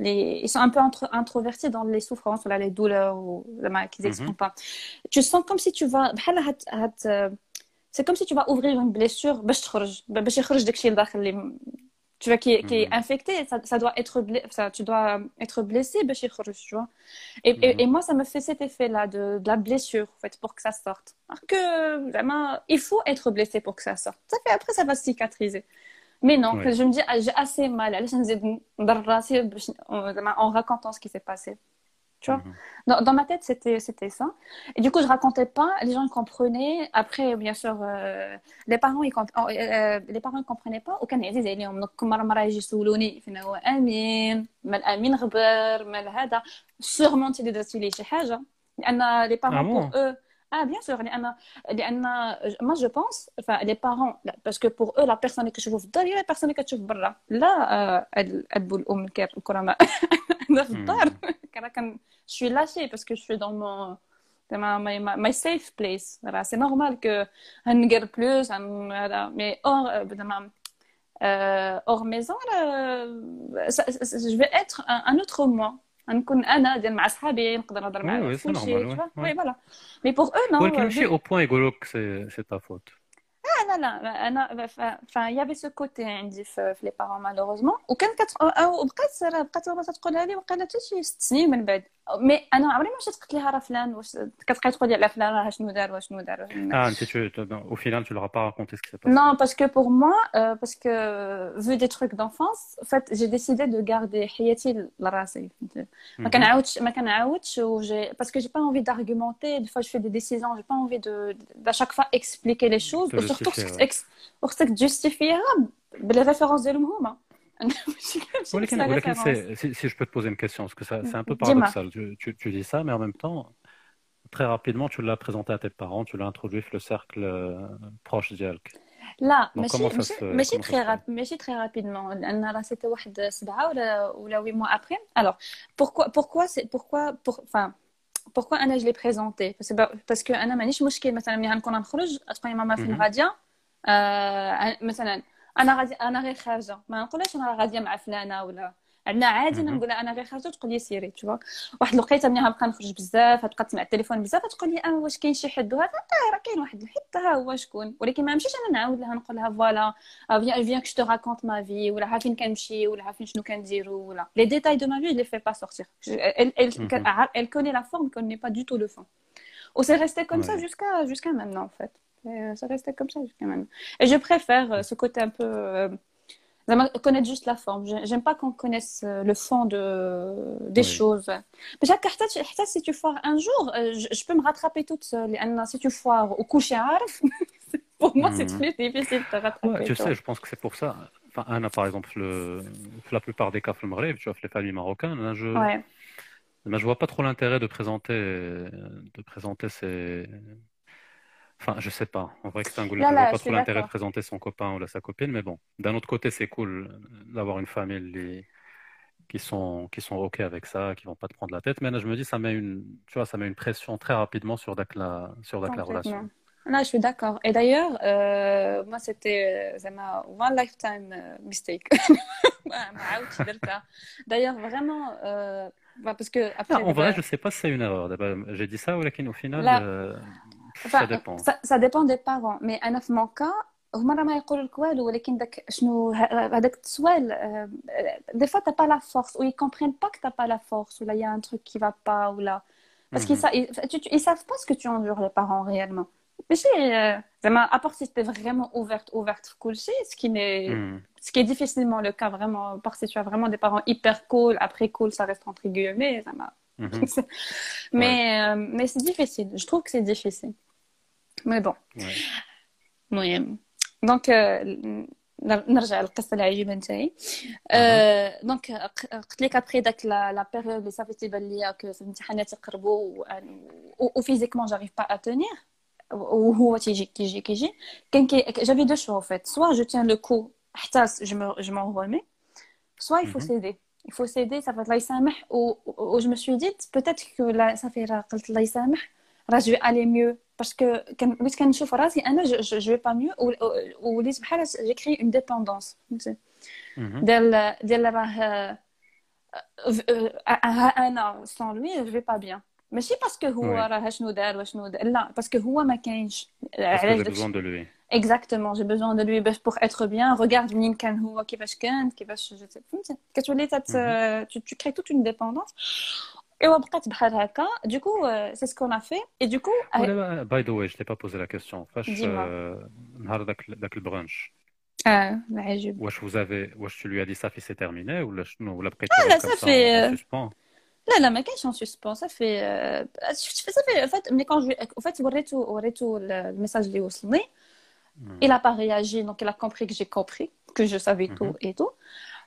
ils sont un peu intro, introvertis dans les souffrances, les douleurs, ou qu'ils mhm. n'expriment mm -hmm. pas. Tu sens comme si tu vas. Euh, c'est comme si tu vas ouvrir une blessure, tu vois, qui, est, qui mhm. infecté, ça, doit être tu dois euh, être blessé, tu vois. Mhm. Et, moi, ça me fait cet effet-là de, la blessure, en fait, pour que ça sorte. Alors que, vraiment, il faut être blessé pour que ça sorte. Ça fait, après, ça va cicatriser. Mais non, Ouais. que je me dis, ah, j'ai assez mal, allez, je نزيد نضر راسي باش- en en racontant ce qui s'est passé. Tu vois dans, dans ma tête, c'était, c'était ça. Et du coup, je racontais pas, les gens ils comprenaient. Après, bien sûr, euh, les parents ils comp- oh, euh, les parents ils comprenaient pas وكان عزيز عليهم دونك كل مره مره يجي يسولوني فين هو امين ما الامين غبر ما هذا سيغمون تي درتي ليه شي حاجه لان لي Ah بارون bon بور eux Ah, bien sûr. Euh, moi, je pense, enfin, les parents, parce que pour eux, la personne que je vois derrière, la personne que tu vois là, là, elle hmm. je suis lâchée parce que je suis dans mon. Ma, my, safe place. C'est normal que on guerre plus, mais hors, euh, ben, euh, hors maison, là, je vais être un autre moi. نكون أنا ديال مع صحابي نقدر نهضر معاهم كل شيء وي فوالا مي بوغ أو نو ولكن ماشي أو بوان يقولوا لك سي تا فوت آه لا لا أنا فا يا في سو كوتي عندي في لي بارون مالوروزمون وكان كت بقات بقات تقولها لي وقالت شي ست سنين من بعد مي انا عمري ما مشيت قلت لها راه فلان واش كتبقاي تقول لي على فلان راه شنو دار وشنو دار وشنو دار Ah, tu, tu- tu- au final, tu leur as pas raconté ce qui s'est passé. Non, parce que pour moi, euh, parce que vu des trucs d'enfance, en fait, j'ai décidé de garder حياتي لراسي. ما Mhm. كنعاودش ما كنعاودش و j'ai parce que j'ai pas envie d'argumenter, des fois je fais des décisions, j'ai pas envie de d'à chaque fois expliquer les choses De et surtout justifier, خصك ouais. ex- وخصك تجوستيفيها باللي ريفيرونس ديالهم هما. ماشي ماشي ولكن نفس ولكن الريفيرونس. c'est- si, si je peux te poser une question, parce que ça- c'est un peu Dis-moi. paradoxal. Tu, tu- tu dis ça, mais en même temps, très rapidement, tu l'as présenté à tes parents, tu l'as introduit dans le cercle euh, proche d'Yalk. لا Donc, ماشي comment ça ماشي se- ماشي comment ça تري se راب ماشي تري رابيدمون لان راه سيتي واحد سبعه ولا ولا وي موا ابري الوغ pourquoi pourquoi c'est pourquoi pour enfin pourquoi انا je l'ai présenté parce que parce que انا مانيش مشكل مثلا ملي غنكون غنخرج تقول لي ماما فين مهم. غاديه آه مثلا أنا غادي أنا غير خارجة. ما نقولهاش أنا غادية مع فلانة ولا. عندنا عادي. نقول أنا غير خارجة تقول لي سيري تو واحد الوقيتة ملي غنبقى نخرج بزاف غتبقى تسمع التليفون بزاف تقول لي آه واش كاين شي حد؟ وهذا آه راه كاين واحد الحد ها هو شكون؟ ولكن ما نمشيش أنا نعاود لها نقول لها فوالا فيان فيان كو جو راكونت ما في ولا ها فين كنمشي ولا ها فين شنو كنديرو ولا. لي fais pas sortir. Je- elle elle Mhm. elle connaît la forme connaît pas du tout le fond. Ou c'est resté comme ça Ouais. jusqu'à jusqu'à maintenant en fait. Euh, ça restait comme ça jusqu'à maintenant. Et je préfère euh, ce côté un peu. Euh, connaître juste la forme. J'aime pas qu'on connaisse le fond de, des oui. choses. Déjà, si tu foires un jour, je, peux me rattraper toute seule. Si tu foires au coucher à hein, pour moi, c'est mhm. très difficile de te rattraper. Ouais, je sais, je pense que c'est pour ça. Enfin, Anna, par exemple, la plupart des cas, tu vois, les familles marocaines, hein, je. Ouais. Mais je vois pas trop l'intérêt de présenter, de présenter ces, Enfin, je sais pas. En vrai, que c'est un je pas trop l'intérêt de présenter son copain ou sa copine, mais bon. D'un autre côté, c'est cool euh, d'avoir une famille qui sont qui sont ok avec ça, qui vont pas te prendre la tête. Mais là, je me dis, ça met une, tu vois, ça met une pression très rapidement sur la sur la relation. Non, je suis d'accord. Et d'ailleurs, euh, moi, c'était euh, ma one lifetime mistake. d'ailleurs, vraiment, bah, parce que ah, en vrai, je sais pas si c'est une erreur. J'ai dit ça, ou au final euh, Enfin, ça dépend. Ça, ça dépend des parents. Mais أنا في mon cas, هما راه ما يقولوا لك والو ولكن داك شنو ه- هذاك السؤال آه، des fois t'as pas la force ou ils comprennent pas que t'as pas la force ou là il y a un truc qui va pas ou là parce qu'ils Mhm. sa- ils, tu- tu- ils savent pas ce que tu endures les parents réellement ماشي آه، زعما à part si t'es vraiment ouverte ouverte في كل شيء ce qui n'est Mhm. ce qui est difficilement le cas vraiment à part si tu as vraiment des parents hyper cool après cool ça reste entre guillemets زعما Mhm. mais euh, mais c'est difficile je trouve que c'est difficile mais bon Ouais. المهم دونك آه، نرجع للقصه العجيبه نتاعي آه، دونك ق- قلت لك ابخي داك لا لا بيريود اللي صافي تيبان ليا كو الامتحانات يقربوا وفيزيكمون جاريف با ا تونير وهو تيجي كيجي كيجي كان كي جافي دو شوا فيت سوا جو تيان لو كو حتى جو مو جو مون remets soit il faut Mhm. céder il faut céder ça va الله يسامح و و- je me suis dit peut-être que là صافي راه قلت الله يسامح راه جو aller mieux parce que كان وليت كنشوف راسي انا جو جو جو pas mieux و- و- وليت بحال j'ai créé une dépendance فهمتي Mhm. ديال ديال راه آه، آه، انا sans lui je vais pas bien ماشي باسكو هو Oui. راه شنو دار وشنو دار لا باسكو هو ما كاينش Parce que علاش j'ai داكشي besoin de lui. Exactement, j'ai besoin de lui باش pour être bien. Regarde منين كان هو كيفاش كان كيفاش je sais فهمتي كتولي تت Mhm. tu, tu crées toute une dépendance. ايوا بقات بحال هكا du coup euh, c'est ce qu'on a fait et du coup Voilà, bah, by the way, je t'ai pas posé la question. فاش Dis-moi. euh, نهار داك داك البرانش اه العجيب واش vous avez واش tu lui as dit ça fait c'est terminé ولا شنو ولا بقيت لا، comme ça ça fait, en euh, suspens لا لا ما كاينش en suspens ça fait euh, ça fait en fait mais quand je lui en fait وريته وريته الميساج اللي وصلني Mhm. il a pas réagi donc il a compris que j'ai compris que je savais tout Mhm. et tout Euh,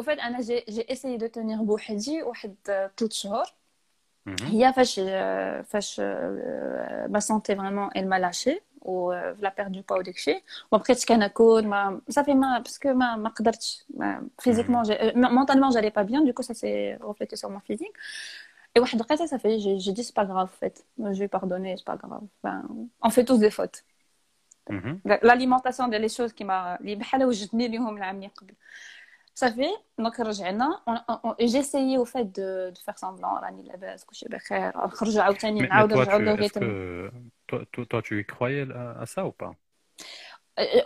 au fait انا j'ai j'ai essayé de tenir بوحدي واحد ثلاث شهور Mhm. هي فاش فاش ما سونتي فريمون elle m'a lâché و la perte du poids وداكشي وما بقيتش كناكل ما صافي ما باسكو ما ما قدرتش فيزيكمون مونتالمون j'allais pas bien du coup ça s'est reflété sur mon physique et واحد الوقيته صافي j'ai j'ai dit c'est pas grave en fait je vais pardonner c'est pas grave enfin, on fait tous des fautes Mhm. l'alimentation ديال لي شوز كيما اللي بحال وجدني اليوم العام اللي قبل صافي دونك رجعنا جي اسيي او فات دو دو فير سامبلون راني لاباس كلشي بخير نخرجوا عاوتاني Mais, mais نعاودوا toi, نرجعوا tu, لو est-ce ريتم que toi, toi, toi, tu y croyais à, à ça ou pas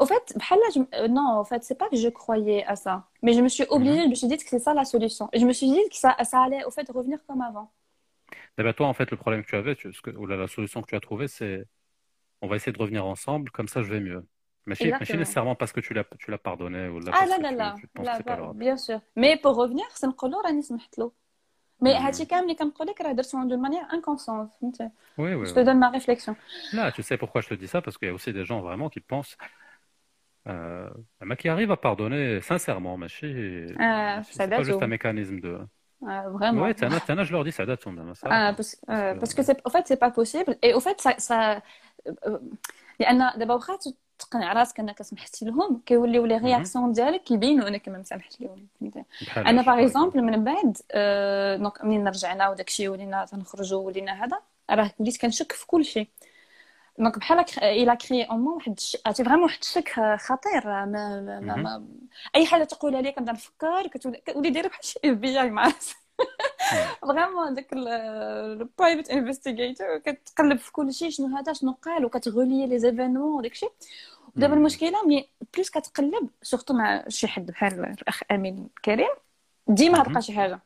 au fait بحال je... non en fait c'est pas que je croyais à ça mais je me suis obligée je me suis dit que c'est ça la solution et je me suis dit que ça, ça allait au fait revenir comme avant Eh ben, toi, en fait, le problème que tu avais, tu, ce que, ou la, la solution que tu as trouvée, c'est on va essayer de revenir ensemble, comme ça je vais mieux. Mais chez, mais chez Exactement. nécessairement parce que tu l'as, tu l'as pardonné ou là, ah parce لا que لا tu, لا tu penses لا que c'est pas grave. bien sûr mais pour revenir سنقولوا راني سمحت له مي Mhm. هادشي كامل اللي كنقول لك راه درتو دو مانيير انكونسونت فهمتي Oui, oui, je te oui. donne ma réflexion Là, tu sais pourquoi je te dis ça? Parce qu'il y a aussi des gens vraiment qui pensent, euh, mais qui arrivent à pardonner sincèrement, mais chez, Ah, c'est ça pas date juste au- un mécanisme de. آه، vraiment Ouais, t'en as, t'en as, je leur dis, ça date, on a ça. Ah, parce, euh, que- parce que c'est, en fait, c'est pas possible. Et au fait, ça, ça, euh, لأن دابا واخا تقنع راسك إنك سمحتي لهم كيوليو لي رياكسيون ديالك كيبينوا إنك ما مسامحش لهم أنا باغ اكزومبل من بعد دونك منين رجعنا وداكشي ولينا تنخرجوا ولينا هذا راه وليت كنشك في كل شيء. دونك بحال إلى كري اون مون واحد عرفتي فريمون واحد الشك خطير ما, ما, ما, ما أي حاجة تقولها لي كنبدا نفكر كتولي دايرة بحال شي اف بي اي مع فريمون داك البرايفت انفستيغيتور كتقلب في كل شيء شنو هذا شنو قال وكتغولي لي زيفينمون وداك الشيء ودابا مم. المشكلة ملي بلوس كتقلب سورتو مع شي حد بحال الاخ امين كريم ديما مهم. تلقى شي حاجة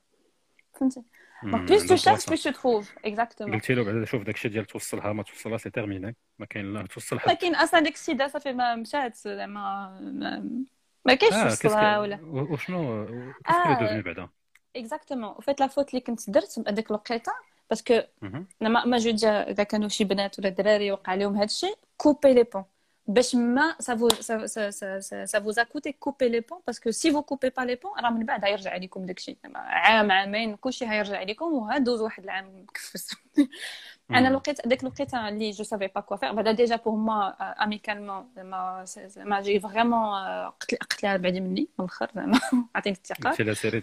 فهمتي دونك بلوس تو شيرش. بلوس تو تروف اكزاكتومون قلتي له بعدا شوف داكشي ديال توصلها ما توصلها سي تيرميني ما كاين لا توصل حد ولكن أصلا داك الشيء دا صافي ما مشات زعما ما- ما كاينش توصلها ولا وشنو دوفني بعدا اكزاكتومون وفات لا فوت اللي كنت درت هذيك الوقيته باسكو مهم. انا ما ما جو دير اذا كانوا شي بنات ولا دراري وقع لهم هذا الشيء كوبي لي بون باش ما ça vous ça, ça, ça, ça, ça vous a coûté couper les ponts parce que si vous coupez pas les ponts راه من بعد غيرجع عليكم داكشي زعما عام عامين كلشي غيرجع عليكم وهدوز واحد العام مكفس انا مم. لقيت ديك الوقيته اللي جو سافي با كوا فير بعدا ديجا بور موا اميكالمون زعما زعما جي فريمون قتل قتلها بعدي مني من الاخر زعما عطيني الثقه قلتي لها سيري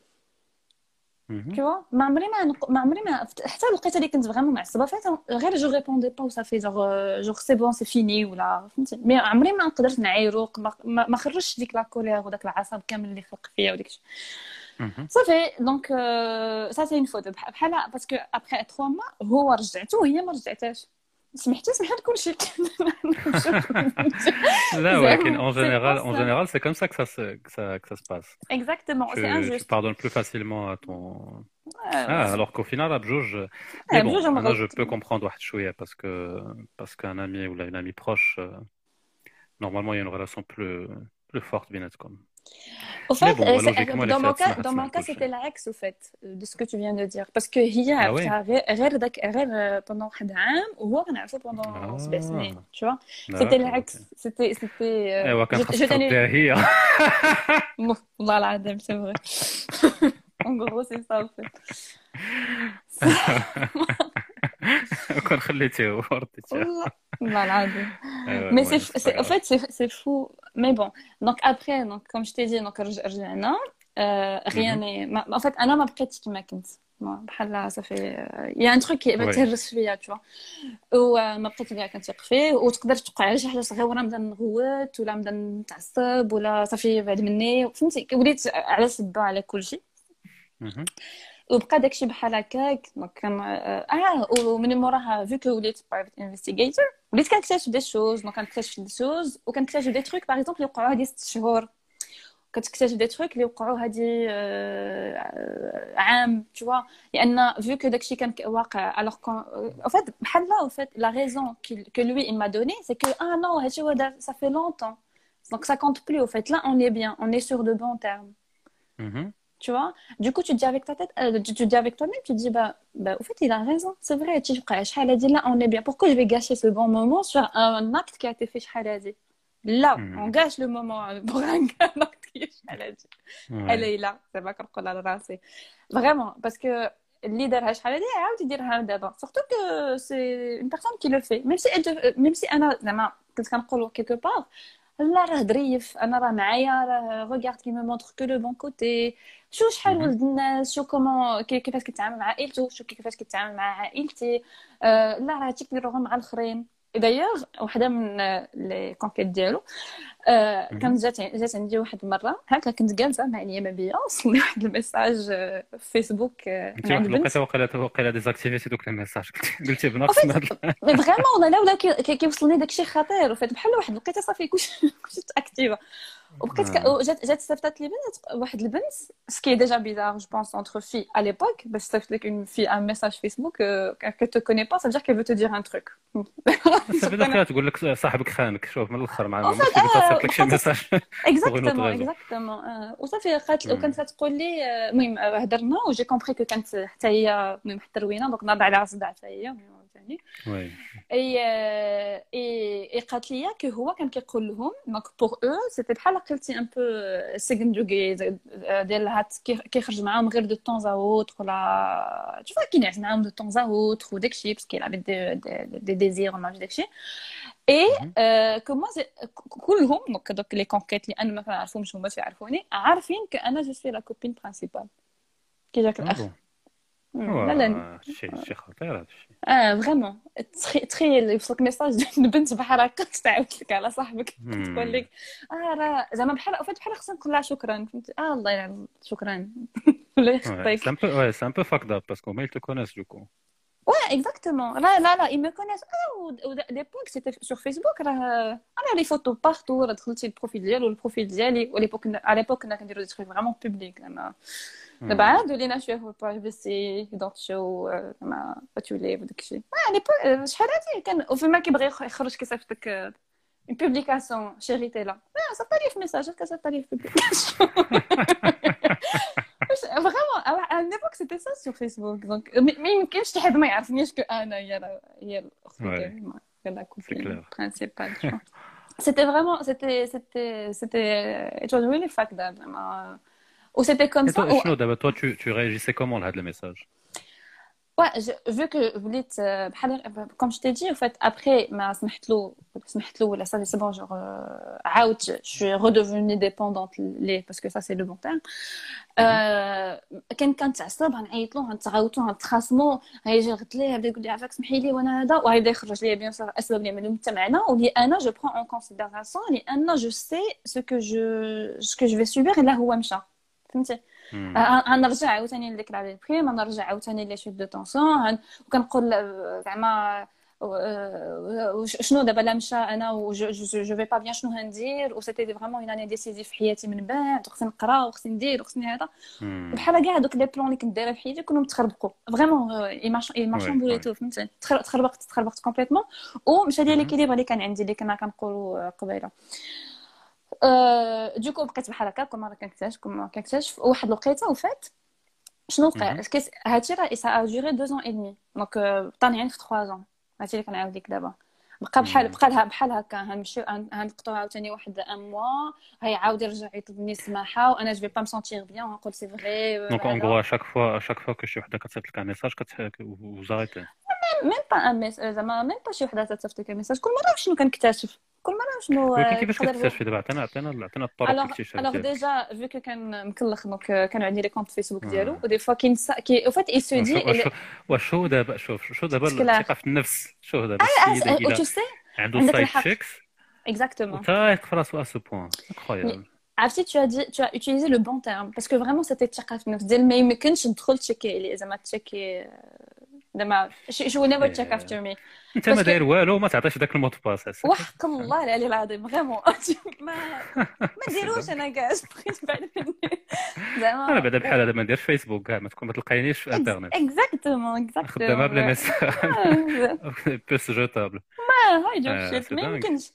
tu vois ما عمري ما. ما عمري ما حتى الوقيته اللي كنت فريمون معصبة فيها غير جو ريبوندي با وصافي جوغ جوغ سي بون سي فيني ولا فهمتي مي عمري ما قدرت نعايرو ما, خرجتش ديك لا كولير وداك العصب كامل اللي خلق فيا وداك الشيء مهم. صافي دونك سا سي اون فوت بحال باسكو ابخي 3 موا هو رجعته وهي ما رجعتهاش سمحتي سمحت كلشي Là, ouais, Zéro. en C'est général, pas en ça. général, c'est comme ça que ça se, que ça, que ça se passe. اكزاكتومون سي Tu, tu انجوست pardonnes plus facilement à ton. Ah, alors qu'au final, à Bjouj, Ah, mais bon, Bjouj, on me là, je raconte. peux comprendre واحد شوية parce que, parce qu'un ami ou là, une amie proche, euh, normalement, il y a une relation plus, plus forte, بيناتكم. euh, au fait, dans, mon cas, dans mon cas, c'était l'axe, au fait, de ce que tu viens de dire. Parce que hier, ah ouais. Euh, pendant un an, ou pendant ah. tu vois. C'était l'axe. C'était. c'était euh, je tenais. Voilà, c'est vrai. en gros, c'est ça, au fait. كون خليتيه ورديتيه رديته والله العظيم. مي سي ان فيت سي فو مي بون دونك ابري دونك كوم جي تي دي دونك رجعنا غيان ان فيت أنا ما بقيتش كما كنت بحال صافي يا ان تروك تخيك تهرس فيا تشوا وما بقيت كاع كنثيق فيه وتقدر توقع على شي حاجة صغيره نبدا نغوت ولا نبدا نتعصب ولا صافي بعد مني فهمتي وليت على سبه على كل شيء وبقى داكشي بحال هكاك دونك كان اه ومن موراها فيو كو وليت برايفت انفستيغيتور وليت كنكتشف دي شوز دونك كنكتشف دي شوز وكنكتشف دي تروك باغ اكزومبل يوقعوا هادي ست شهور كتكتشف دي تروك اللي وقعوا هادي آه، آه، عام tu vois لان vu que داكشي كان ك- واقع alors qu'en en fait بحال لا en fait la raison qu'il- que lui il m'a donné c'est que ah non هادشي هو دار- ça fait longtemps donc ça compte plus au fait là on est bien on est sur de bons termes Mhm. tu vois. Du coup tu dis avec ta tête euh, tu, tu, dis avec toi-même tu dis bah, bah au fait il a raison c'est vrai tu dit là on est bien. Pourquoi je vais gâcher ce bon moment sur un acte qui a été fait là mm. on gâche le moment euh, pour un acte qui est dit elle est là ça va comme la vraiment parce que leader hein, surtout que c'est une personne qui le fait. Même si elle, euh, même si elle a, quelque part لا راه ظريف. أنا راه معايا راه regarde qui me montre que le bon côté. شو شحال. ولد الناس؟ شو كومون كيفاش كيتعامل مع عائلته؟ شو كيفاش كيتعامل مع عائلتي؟ آه لا راه كيديروه مع الآخرين. دايوغ وحدة من آه، لي كونكيت ديالو. آه. كانت جات جات عندي واحد المره هكا كنت جالسه مع بيا وصلني واحد الميساج آه، في فيسبوك آه، انت واحد الوقيته وقيلا وقيلا ديزاكتيفيتي دوك الميساج قلتي بنقص فريمون لا ولا كي- كي- كيوصلني داكشي خطير وفات بحال واحد لقيتها صافي كلشي اكتيفا وبقيت ك... آه. جات جات صيفطات لي بنت واحد البنت سكي ديجا بيزار جو بونس انتر في à l'époque باش صيفط لك اون في ان ميساج فيسبوك ça veut dire qu'elle veut te dire un truc صافي داك تقول لك صاحبك خانك شوف من الآخر مع En ما fait, ماشي آه، صيفط لك شي بحال- ميساج اكزاكتومون raison. اكزاكتومون وصافي قالت مم. وكانت تقول لي آه، المهم آه، هضرنا وجي كومبري كو كانت حتى هي المهم حتى روينه دونك ناض عليها صداع حتى هي المهم ثاني وي اي اي اي قالت لي كو هو كان كيقول لهم دونك بوغ او سيتي بحال قلتي ان بو سجن دوغي ديال هات كي- كيخرج معاهم غير دو طون ا اوتر ولا تشوف كينعس معاهم دو طون ا اوتر وداكشي باسكو كيلعب دي دي ديزير وما عرفتش داكشي اي كو موا كلهم دونك دوك لي كونكيت اللي أنا ما كنعرفهمش هما يعرفوني عارفين كو أنا جو سوي لا كوبين برينسيبال كي جاك الاخ. لا لا شي شي خطير هذا الشيء آه فريمون تخيل يوصلك ميساج ديال بنت بحال هكا تعاود لك على صاحبك. تقول لك آه راه زعما بحال فات بحال خصنا نقول لها شكرا فهمتي آه الله يلعن شكرا ولا يخطيك c'est un peu, ouais, c'est un peu fucked Ouais, exactement. Là, là, là, ils me connaissent. Ah, ou, l'époque, c'était sur Facebook. Là, euh, a les photos partout. Là, le profil d'elle ou le profil d'elle. À l'époque, on a des trucs vraiment publics. Là, mm. bah, de l'INA, euh, je suis pour privacy, identité, ou, là, tu l'es, ou quelque. Ouais, à l'époque, euh, je suis allée, quand, au film, qui brille, je suis allée, une publication, chérie, t'es là. Non, ça t'arrive, message, que ça t'arrive, publication. Vraiment, à à l'époque, c'était ça sur Facebook. Donc, mais mais يمكنش شي حد ما يعرفنيش كو انا هي ال- هي الاخت Ouais. ديالي هي لا C'est كوبين clair. برينسيبال C'était vraiment, c'était, c'était, c'était, it was really fucked up. vraiment. Ou c'était comme Et ça. toi, ou- شنو دابا toi tu, tu réagissais comment لهاد الميساج Ouais, je, vu que وليت آه، بحال comme je t'ai dit, en fait, après ما سمحت له سمحت له ولا ça c'est bon, genre euh, عاودت je suis redevenue dépendante ليه parce que ça c'est le bon terme. آه، كان كنتعصب غنعيط له غنتغاوتو غنتخاصمو غيجي غد ليه يبدا يقول لي عافاك سمحي لي وانا هذا وغيبدا يخرج لي بيان سور اسباب اللي ملي معنا واللي انا جو برون اون كونسيديراسيون لان جو سي سو كو جو سو كو جو في سوبير الا هو مشى فهمتي Hmm. غ- غنرجع عاوتاني لديك لا بريم غنرجع عاوتاني لي شوت دو طونسيون وكنقول آه، زعما آه، شنو دابا لا مشى أنا و جو في با بيان شنو غندير؟ و سيتي فريمون اون اني ديسيزيف في حياتي من بعد وخصني نقرا وخصني ندير وخصني هذا. بحال كاع دوك لي بلون اللي كنت دايرة في حياتي كلهم تخربقوا. فريمون اي مارشون Ouais, تو فهمتي؟ تخر- تخربقت تخربقت كومبليتمون ومشى Mhm. ليكيليبر اللي كان عندي اللي كنا كنقولوا قبيلة. أه دوكو بقيت بحال هكا كل مره كنكتشف كل مره كنكتشف. وواحد الوقيته وفات شنو وقع؟ هادشي راه سا دوري دو زون اي دمي دونك بطاني يعني في 3 زون هادشي اللي كنعاود لك دابا. بقى بحال. بقى لها بحال هكا. غنمشيو غنقطعو عاوتاني واحد ان موا. غيعاود يرجع يطلبني السماحة وأنا جو با مسونتير بيان غنقول سي فغي gros à chaque fois à chaque fois que شي وحدة كتصيفط لك vous arrêtez. ميم با ان زعما ميم با شي وحدة تصيفط لك ميساج كل مرة شنو كنكتشف؟ كل مرة شنو ولكن كيفاش يقدر- كتكتشفي دابا؟ عطينا عطينا عطينا الطرق الاكتشاف الوغ. ديجا فيو كو كان مكلخ دونك كانوا عندي لي كونت فيسبوك آه. ديالو ودي فوا كينسى كي أو فات اي سو دي واش هو دابا شوف شو دابا الثقة في النفس؟ شو دابا تو سي عنده سايد. تشيكس اكزاكتومون وتا يثق في راسو ا سو بوان انكرويابل عرفتي tu as dit tu as utilisé le bon terme parce que vraiment c'était الثقه في النفس. ديال ما يمكنش تدخل تشيكي زعما تشيكي زعما she will never إيه. check after me إنت ما داير والو ما تعطيش داك الموت باس. وحق الله العلي العظيم فريمون ما ما ديروش أنا كاع بغيت بعد مني. زعما. أنا بعدا بحال هذا ما نديرش فيسبوك كاع ما تكون ما تلقاينيش في إنترنت. إكزاكتومون خدامة بلا اكزاكتومون ميساج بيس جوتابل. هاي جوب آه، شيت ما. يمكنش.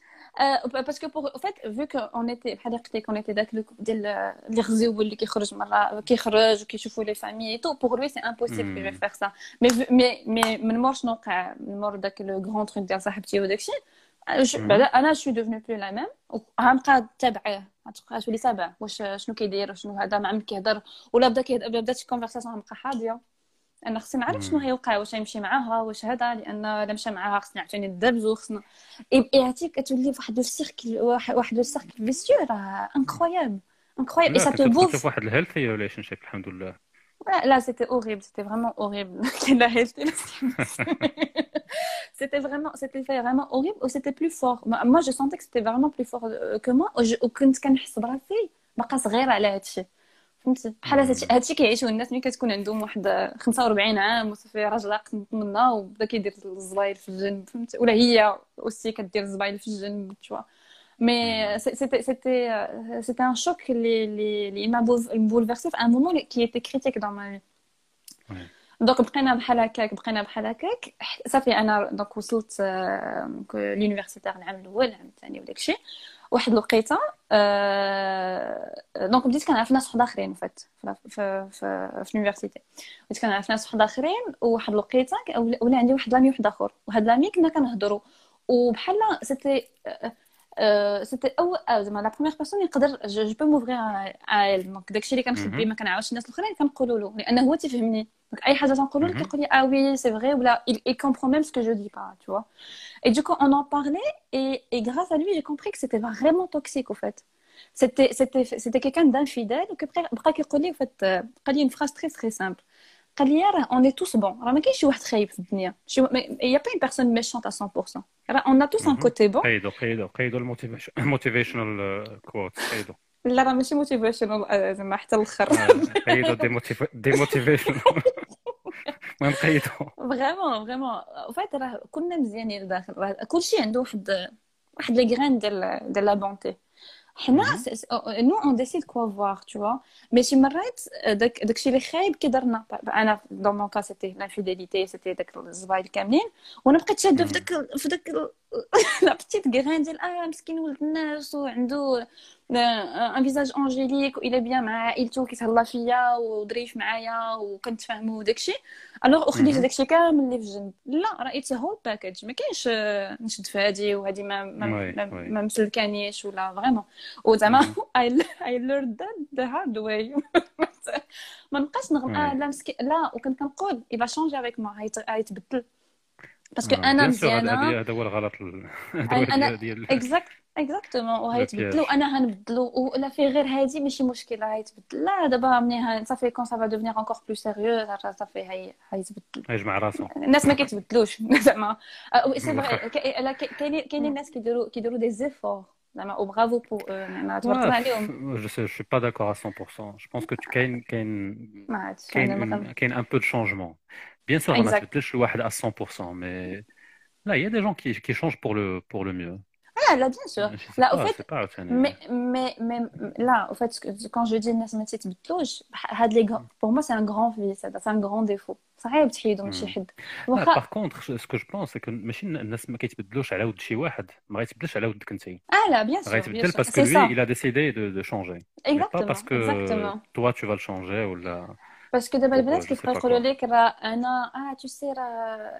باسكو بوغ أو فيت فو كو اون ايتي بحال قلت لك اون ايتي داك لو ديال اللي غزيو اللي كيخرج مره كيخرج وكيشوفوا لي فامي اي تو بوغ لوي سي امبوسيبل. كو فيغ سا مي مي مي من مور شنو وقع من مور داك لو غران تروك ديال صاحبتي وداكشي. بعدا أنا شو دوفنو بلو لا ميم غنبقى تابعه غتبقى تولي تابع واش شنو كيدير شنو هذا مع من كيهضر ولا بدا كيهضر ولا بدات الكونفرساسيون غنبقى حاضيه أنا خصني نعرف شنو. غيوقع واش غيمشي معاها واش هذا لأن إلا مشى معاها خصني عاوتاني ندبزو خصنا إي إي عرفتي كتولي في واحد لو سيركل واحد واحد لو سيركل فيسيو راه انكرويابل انكرويابل اي سا تو بوف في واحد الهيلثي ريليشن شيب الحمد لله. لا سيتي اوريبل سيتي فريمون اوريبل لا هيلثي C'était vraiment, c'était vraiment horrible ou c'était plus fort. Moi, je sentais que c'était vraiment plus fort euh, que moi. وج- وكنت كنحس براسي باقا صغيرة فهمت بحال هادشي كيعيشو الناس ملي كتكون عندهم واحد 45 عام وصافي راجل عاق منها وبدا كيدير الزبايل في الجنب فهمت ولا هي اوسي كدير الزبايل في الجنب تشوا مي سيتي سيتي سيتي ان شوك لي لي لي ما بولفيرسي في ان مومون كي ايتي كريتيك دون ما دونك بقينا بحال هكاك بقينا بحال هكاك صافي أنا دونك وصلت لونيفرسيتي العام الأول العام الثاني وداكشي واحد الوقيته آه، دونك بديت كنعرف ناس واحد آخرين فات في في في, في اليونيفرسيتي. بديت كنعرف ناس واحد آخرين وواحد الوقيته ولا ولا عندي واحد لامي واحد آخر. وهاد لامي كنا كنهضروا وبحال سيتي سيتي اول آه، زعما لا بروميير بيرسون يقدر جو بو موفغيغ ا دونك داكشي اللي كنخبي مهم. ما كنعاودش الناس الاخرين كنقولوا له لانه هو تيفهمني دونك اي حاجه تنقولوا له مهم. كيقول لي اه وي سي فري ولا il, il comprend même ce que je dis pas tu vois et du coup on en parlait et, et grâce à lui j'ai compris que c'était vraiment toxique au fait c'était c'était c'était quelqu'un d'infidèle وكيبقى بقى كيقول لي en fait آه، بقى لي une phrase très très simple قال لي راه on est tous bons راه ما كاينش شي واحد خايب في الدنيا شي il y a pas une personne méchante à 100% راه on a tous un مهم. côté bon قيدوا قيدوا قيدوا الموتيفيشنال كوت قيدوا لا راه ماشي موتيفيشنال زعما حتى الاخر آه، قيدوا ديموتيفيشن المهم قيدوا فريمون فريمون فايت راه كنا مزيانين لداخل راه كلشي عنده واحد واحد لي غران ديال ديال لا بونتي حنا نو اون ديسيد كوا فوار تو فوا مي شي مرات داك داكشي اللي خايب كيضرنا أنا دون مون كا سيتي لانفيديليتي سيتي داك الزبايل كاملين وأنا بقيت شادة في داك في داك لا بتيت غران ديال آه مسكين ولد الناس وعنده ان فيزاج انجيليك وإلا بيان مع عائلته كيتهلا فيا وظريف معايا وكنتفاهموا وداكشي الوغ وخليت مهم. داكشي كامل اللي في الجنب لا راه اتس هول باكج ما كاينش نشد في هادي وهادي ما ما, ما, مسلكانيش ولا فريمون وزعما مهم. I, I learned that the hard way ما نبقاش وي. لا مسكين لا وكنت كنقول changer avec moi غيت- غيتبدل باسكو آه، انا bien sûr، هذا مزيانه هذا- هذا هو الغلط ال- هذا هو أنا- أنا- ديال- ديال اكزاكت اكزاكتومون وغيتبدلوا البياج. وانا غنبدلو ولا في غير هادي ماشي مشكل راه غيتبدل لا دابا ملي ها- صافي كون سافا دوفنيغ انكور بلو سيريوز صافي هي غيتبدل يجمع راسو الناس ما كيتبدلوش زعما آه، وي سي واخا. فري كاي- لا، كاي- كاينين كاينين الناس كيديروا كيديروا دي زيفور زعما وبرافو بو زعما تبارك الله عليهم Je sais, je suis pas d'accord à 100%. Je pense que tu كاين كاين ما عرفتش كاين انا ما une- كن- كاين un peu de changement. Bien sûr, ما Exact. تبدلش الواحد à 100%, mais là, il y a des gens qui, qui changent pour le, pour le mieux. لا لا بيان سور Je sais لا pas, au fait c'est pas عاوتاني. مي مي مي لا au fait quand je dis الناس ما تيتبدلوش هاد لي pour moi c'est un grand vice هذا c'est un grand défaut صعيب تحيدو من شي مم. حد لا واخا باغ كونتر سكو جو بونس سي كو ماشي الناس ما كيتبدلوش على ود شي واحد ما غيتبدلش على ودك انت اه لا بيان سور بيان غيتبدل سور باسكو سي lui ça il a décidé de, de changer mais pas exactement parce que exactement toi tu vas le changer ولا باسكو دابا Pour, البنات je sais كيبقاو pas يقولوا quoi. لك راه انا اه تو سي راه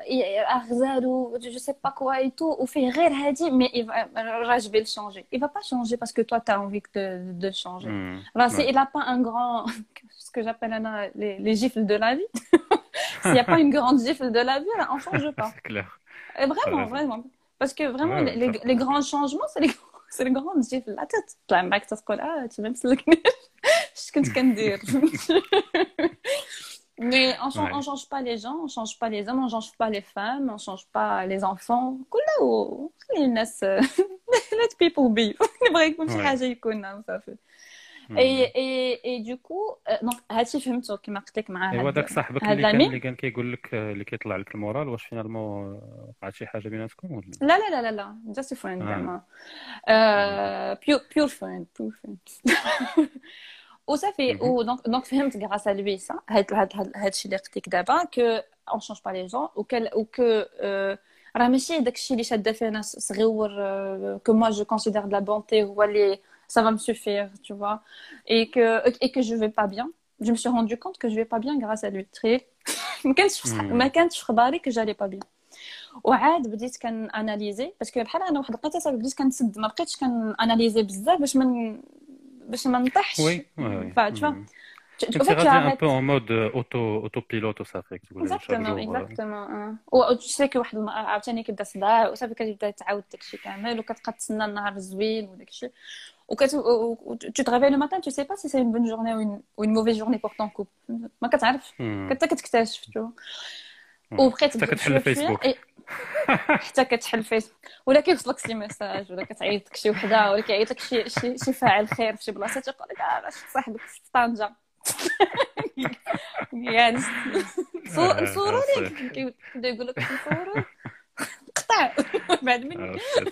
راه غزالو جو سي با كوا اي تو وفيه غير هادي مي راه جو في شونجي il va pas changer parce que toi tu as envie de de changer Hmm. Là, c'est- Ouais. il n'a pas un grand, ce que j'appelle Anna, les, les gifles de la vie. S'il n'y a pas une grande gifle de la vie, là, on ne change pas. c'est clair Et vraiment, raison. vraiment. Parce que vraiment, Ouais, les, les, ça- les grands changements, c'est les, c'est les grandes gifles. La tête, طلع معاك تقول اه tu même سلكني اش كنت كندير Mais on change, Ouais. on change pas les gens, on change pas les hommes, on change pas les femmes, on change pas les enfants. كله خلي الناس let people be. نبغي يكون شي Ouais. حاجة يكون صافي. اي اي اي دوكو دونك هادشي فهمته كيما قلت لك مع ايوا هاد داك صاحبك هاد اللي كان لامي اللي كان كيقول لك اللي كيطلع لك المورال واش فينالمون وقعت شي حاجه بيناتكم ولا لا لا لا لا لا جاست فريند آه. زعما بيور بيور فريند بيور فريند وصافي مهم. ودونك دونك فهمت غراس ا لوي سا هاد هاد هاد هادشي اللي قلت لك دابا كو اون شونج با لي جون وكل وكو راه ماشي داكشي اللي شاده فيه ناس صغيور كو موا جو كونسيدير دو لا بونتي هو اللي ça va me suffire, tu vois, et que, et que je vais pas bien. Je me suis rendu compte que je vais pas bien grâce à lui. تخيل ما كانش في صح- مم. ما كانش في خباري que j'allais pas bien. وعاد بديت كان اناليزي باسكو بحال انا واحد الوقيته صافي بديت كنسد ما بقيتش كان اناليزي بزاف باش من باش ما نطيحش وي وي وي Enfin, tu vois, مم. Tu- tu- كنت en fait, tu غادي ان arrêtes. بو اون مود اوتو اوتو بيلوت وصافي تقول شاك اكزاكتومون جور اكزاكتومون و tu sais que واحد المرة عاوتاني كيبدا صداع وصافي كتبدا تعاود داكشي كامل وكتبقى تسنى النهار الزوين وداكشي وكت و- و- tu te réveilles le matin tu sais pas si c'est une bonne journée ou une, ou une mauvaise journée pour ton couple ما كتعرف مم. حتى كتكتشف tu vois مم. وبقيت حتى كتحل فيسبوك. حتى كتحل فيسبوك ولا كيوصلك شي ميساج ولا كتعيط لك شي وحده ولا كيعيط لك شي شي شي فاعل خير في شي بلاصه تيقول لك اه باش صاحبك في طنجه يعني صور نصوروا لك كيبدا يقول لك نصوروا قطع بعد Ah, مني shit.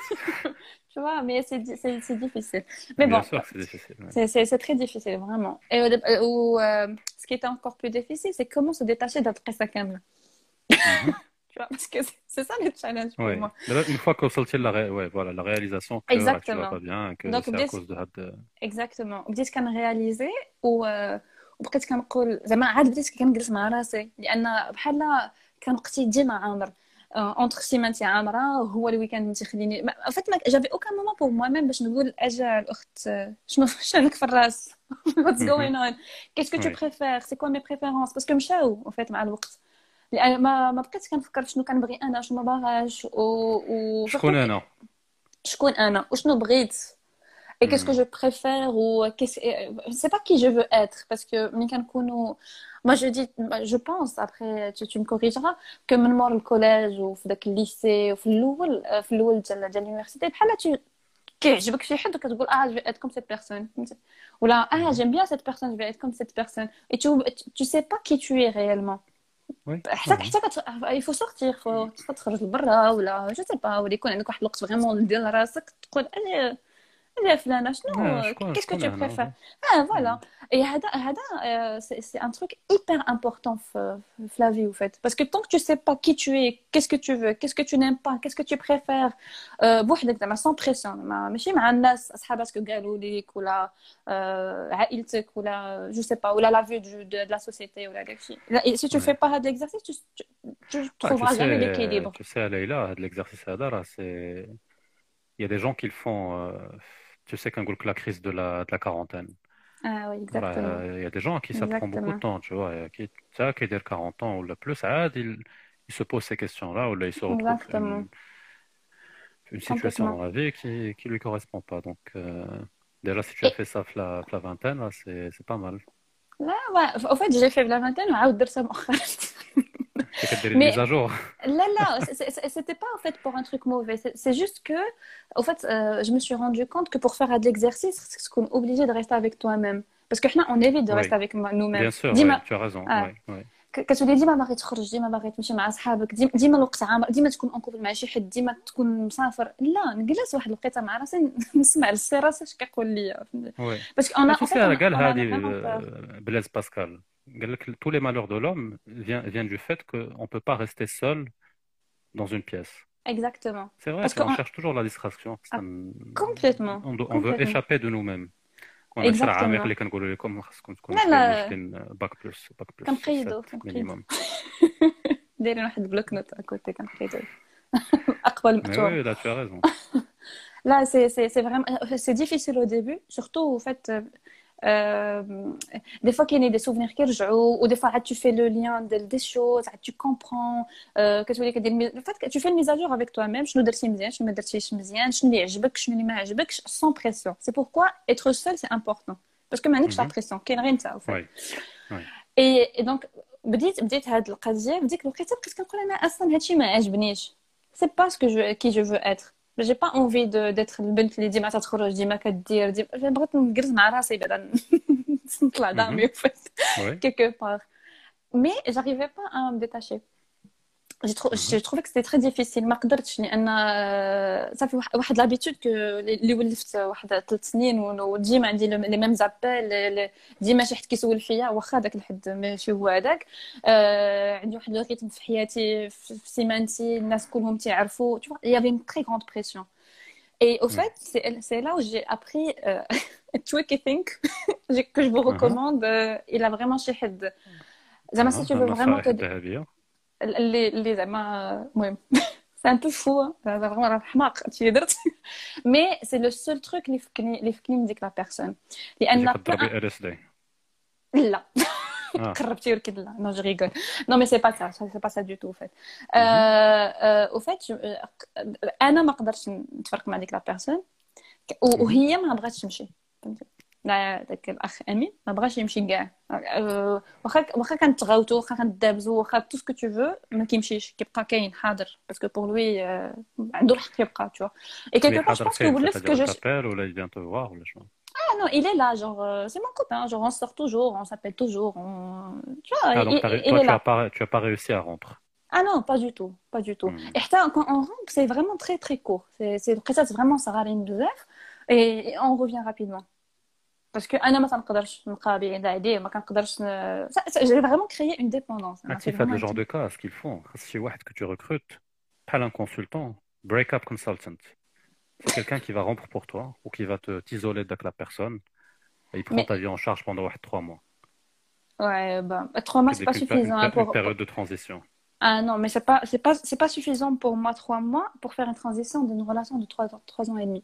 tu vois mais c'est di- c'est c'est difficile mais Bien bon sûr, c'est difficile. ouais. c'est c'est- c'est très difficile vraiment et au dé- ou euh, ce qui était encore plus difficile c'est comment se détacher d'Adressa كامله tu vois parce que c'est- c'est ça le challenge pour Ouais. moi D'abord, Une fois que vous sortez la, ré- ouais, voilà, la réalisation que ah, tu vas Exactement. pas bien, que Donc, c'est à bien- cause de هاد- اكزاكتومون بديت كنرياليزي و وبقيت كنقول زعما عاد بديت كنجلس مع راسي لان بحال كان وقتي ديما عامر اونتر سيمانتي عامره هو الويكاند انت خليني فات ما جافي اوكان مومون بور موا ميم باش نقول اجا الاخت شنو شنو لك في الراس. واتس. جوين اون كيسكو تو. بريفير سي كوا مي بريفيرونس باسكو مشاو fait مع الوقت. لأن ما ما بقيتش كنفكر شنو كنبغي أنا شنو ما باغاش و, و... شكون أنا؟ شكون أنا؟ وشنو بغيت؟ et qu'est-ce que Mhm. je préfère ou qu'est-ce euh, c'est pas qui je veux être parce que ملي كنكونوا moi je dis je pense après tu, tu me corrigeras que من مور الكوليج وفي داك الليسي وفي الاول في الاول ديال ديال اليونيفرسيتي بحال tu كيعجبك شي حد وكتقول اه je vais être comme cette personne ولا اه j'aime bien cette personne je vais être comme cette personne et tu tu sais pas qui tu es réellement Oui. حتى حتى كت... il faut sortir faut تبقى تخرج لبرا ولا جو سي با ولا يكون عندك واحد الوقت فريمون ديال راسك تقول انا انا فلانه آه، شنو شكون- كيسكو شكون تو أنا؟ بريفير اه فوالا اي هذا هذا سي ان تروك hyper important في في la vie au fait parce que tant que tu sais pas qui tu es qu'est-ce que tu veux qu'est-ce que tu n'aimes pas qu'est-ce que tu préfères آه، بوحدك زعما sans pression ما ماشي مع الناس اصحابك قالوا لك ولا آه، عائلتك ولا جو سي با ولا لا فيو de la société ولا داكشي لا si tu Ouais. fais pas هذا l'exercice tu, tu, tu Ah, tu trouveras jamais sais, l'équilibre tu sais, Leïla, de l'exercice هذا راه c'est il y a des gens qui le font euh, tu sais qu'on la crise de la, de la quarantaine. Ah oui, exactement. Il y a des gens à qui ça prend beaucoup de temps, tu vois, qui, ça, qui dès 40 ans ou le plus, ah, ils, ils, se posent ces questions-là, ou là, ils se retrouvent exactement. Une, situation dans la vie qui ne lui correspond pas. Donc, euh, déjà, si tu as fait ça, la, la vingtaine, c'est pas mal. Là, ouais. En fait, j'ai fait la vingtaine, mais ah, mais là là c'était pas en fait pour un truc mauvais. C'est juste que en fait euh, je me suis rendu compte que pour faire de l'exercice c'est qu'on est obligé de rester avec toi-même. Parce que on évite de rester avec nous-mêmes. Bien sûr tu as raison ah. ك- كتولي ديما باغي تخرج ديما باغي تمشي مع صحابك ديما, ديما الوقت عامر ديما تكون اون كوبل مع شي حد ديما تكون مسافر لا نجلس واحد الوقيته مع راسي نسمع للسيراس اش كيقول لي Ouais. باسكو انا Tu sais, قال هذه euh, Blaise Pascal. قال لك tous les malheurs de l'homme viennent, viennent du fait qu'on ne peut pas rester seul dans une pièce. exactement C'est vrai Parce qu'on qu'on- cherche toujours la distraction. Ça Ah, me- complètement On, do- on veut complètement. échapper de nous-mêmes. On a Exactement. عامر اللي كنقولوا لكم خاصكم تكونوا لا، لا. واخدين باك بلس باك بلس كنقيدو، سات كنقيدو. مينيموم دايرين واحد البلوك نوت اكوتي كنقيدو اقبل Mais مكتوب oui, là tu as raison. Là, c'est c'est- c'est vraiment euh, c'est difficile au début, surtout au fait. euh, euh, des fois qu'il y a des souvenirs qui reviennent, ou des fois tu fais le lien des, des choses, tu comprends, euh, que tu veux dire que des mi- en fait, que tu fais une mise à jour avec toi-même, je ne درتي مزيان, je ne درتيش مزيان, je ne يعجبك, je ne ما عجبكش, sans pression. C'est pourquoi être seul c'est important. Parce que ما عندكش la Mhm. pression, كاين غير انت au fait. Oui. Et, et donc بديت بديت هاد القضيه بديك الوقيته بقيت كنقول انا اصلا هادشي ما عجبنيش سي با سكو جو كي جو فو اتر j'ai pas envie de d'être البنت اللي ديما تتخرج ديما كدير ديما بغيت نجلس مع راسي بعدا نطلع دامي Oui. quelque part mais j'arrivais pas à me détacher j'ai trou... j'ai trouvé que c'était très difficile ما قدرتش لان آه، صافي واحد- واحد لابيتود كو اللي ولفت واحد ثلاث سنين ون- وديما عندي لي ميم زابيل ديما شي حد كيسول فيا واخا داك الحد ماشي هو هذاك آه، عندي واحد الريتم في حياتي في في سيمانتي الناس كلهم تيعرفوا tu vois il y avait une très grande pression et au Mm. fait c'est c'est là où j'ai appris euh, tricky think que je vous Mhm. recommande euh, il a vraiment شي حد زعما si tu veux vraiment النصائح te الذهبية اللي اللي زعما المهم سي ان بو فو هذا فريمون راه حماق هادشي اللي درت مي سي لو سول تروك اللي فكني اللي فكني من ديك لا بيرسون لان تجي كضربي ال اس دي لا آه. قربتي ولكن لا نو جو ريغول نو مي سي با سا سي با سا دو تو فيت او فيت انا ما قدرتش نتفرق مع ديك لا بيرسون وهي ما بغاتش تمشي فهمتي لا داك الاخ امين ما بغاش يمشي كاع أه، واخا واخا كنتغاوتو واخا كندابزو واخا تو سكو تو فو ما كيمشيش كيبقى كاين حاضر باسكو بور لوي عنده الحق يبقى تو اي كيلكو اللي بار جو حاضر بونس فين كيولف كو c'est-à-dire جو il t'appelle ولا il vient te voir ولا شنو Ah non, il est là, genre, euh, c'est mon copain, genre, on sort toujours, on s'appelle toujours, on... Tu vois, Ah, il, donc t'as- il toi, est tu là. as, pas, tu as pas réussi à rompre. Ah non, pas du tout, pas du tout. Hmm. Et حتى quand on rompt, c'est vraiment très très court. C'est c'est القصص vraiment صغارين بزاف et, et on revient rapidement. Parce que انا ما تنقدرش نبقى بعيدة عليه ما كنقدرش ن... ça- ça- j'ai vraiment créé une dépendance. Ah, C'est si, vraiment le genre un de cas, ce qu'ils font, si واحد que tu recrutes, pas un consultant, break-up consultant. C'est quelqu'un qui va rompre pour toi ou qui va te t'isoler de la personne et il prend Mais- ta vie en charge pendant ouais, trois mois. Ouais, bah, trois mois, c'est Dès pas qu'une péri- suffisant. une hein, pour... période de transition. Ah non, mais c'est pas, c'est pas, c'est pas suffisant pour moi trois mois pour faire une transition d'une relation de trois, trois ans et demi.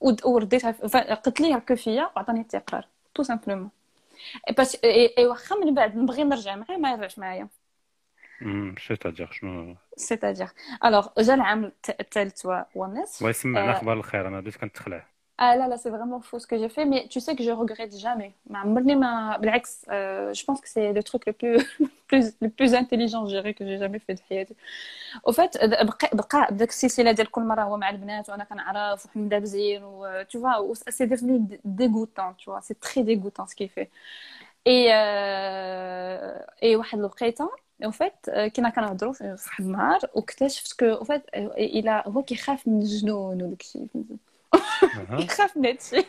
ورديتها قلت ليه ركب فيا وعطاني التقرار تو سامبلومون بس اي واخا من بعد نبغي نرجع معاه ما يرجعش معايا C'est-à-dire, شنو سيتادير الوغ جا العام الثالث و- والنصف بغا يسمعنا. أخبار الخير أنا بديت كنتخلع Ah là, là, c'est vraiment faux ce que j'ai fait, mais tu sais que je regrette jamais. Ma عمرني ما بالعكس euh, je pense que c'est le truc le plus plus le plus intelligent je dirais que j'ai jamais fait de حياتي. Au fait بقى بقى داك السلسلة ديال كل مرة هو مع البنات وانا كنعرف وحنا دابزين و tu vois و c'est devenu dégoûtant tu vois c'est très dégoûtant ce qu'il fait. Et euh, et واحد الوقيته en fait euh, كنا كنهضروا في واحد النهار واكتشفت كو en fait il a هو كيخاف من الجنون وداك الشيء فهمتي أها. يخاف من هادشي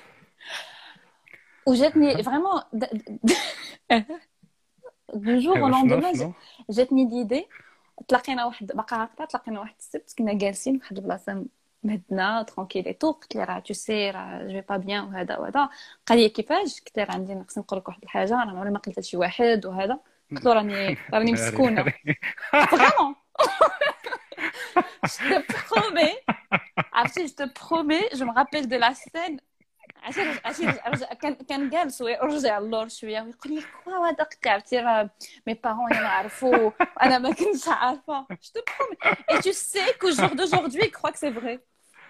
وجاتني فريمون دو جور أيوة، او شنو- لوندومان شنو؟ جاتني ديدي تلاقينا واحد باقا هكذا تلاقينا واحد السبت كنا جالسين في واحد البلاصه مهدنا ترونكيل تو قلت لي راه تو سي راه جو با بيان وهذا وهذا قال لي كيفاش قلت له راه عندي ناقص نقول لك واحد الحاجه راه عمري ما قلت لشي واحد وهذا قلت له راني راني مسكونه Vraiment Je te promets. عرفتي je te promets je me rappelle de la scène عرفتي عرفتي رجع- كان كان جالس ورجع اللور شويه ويقول لي كوا هذا قلت عرفتي راه مي بارون يلا عرفوا وانا ما كنتش عارفه je te promets et tu sais qu'au jour d'aujourd'hui il croit que c'est vrai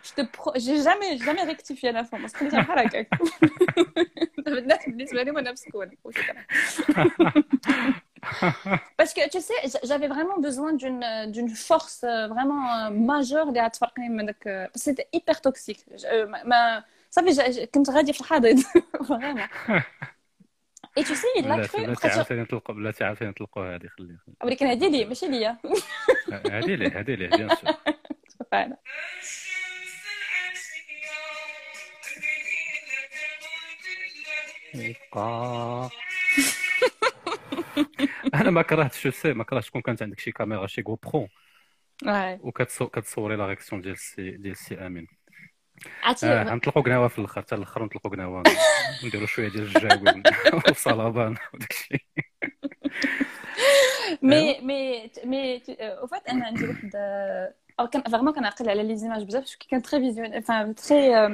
je te pro... j'ai jamais jamais rectifié l'information قلت لي بحال هكاك الناس بالنسبه لهم انا مسكونه وشكرا Parce que tu sais, j'a- j'avais vraiment besoin d'une d'une force euh, vraiment euh, majeure اللي غتفرقني من داك euh, c'était hyper toxique Je- euh, ما- ما صافي جا- جا- كنت غادي في الحضيض vraiment et tu sais il l'a بلاتي cru بلاتي بقيت عاوتاني نطلقوا بلاتي عاوتاني نطلقوا هذه خليها ولكن هذه لي ماشي ليا هذه ليه هذه ليه بيان سور فعلا يبقى أنا ما كرهتش جو سي ما كرهتش تكون كانت عندك شي كاميرا شي جو برو وكتصوري لا رياكسيون ديال السي ديال السي أمين. عرفتي آه نطلقوا قناوة في الأخر حتى الأخر نطلقوا قناوة. نديروا شوية ديال الجاوين والصلابان وداك الشيء مي مي مي au fait أنا عندي واحد Alors, كان vraiment كنعقل على لي زيماج بزاف باسكو كان تري فيزيوال تري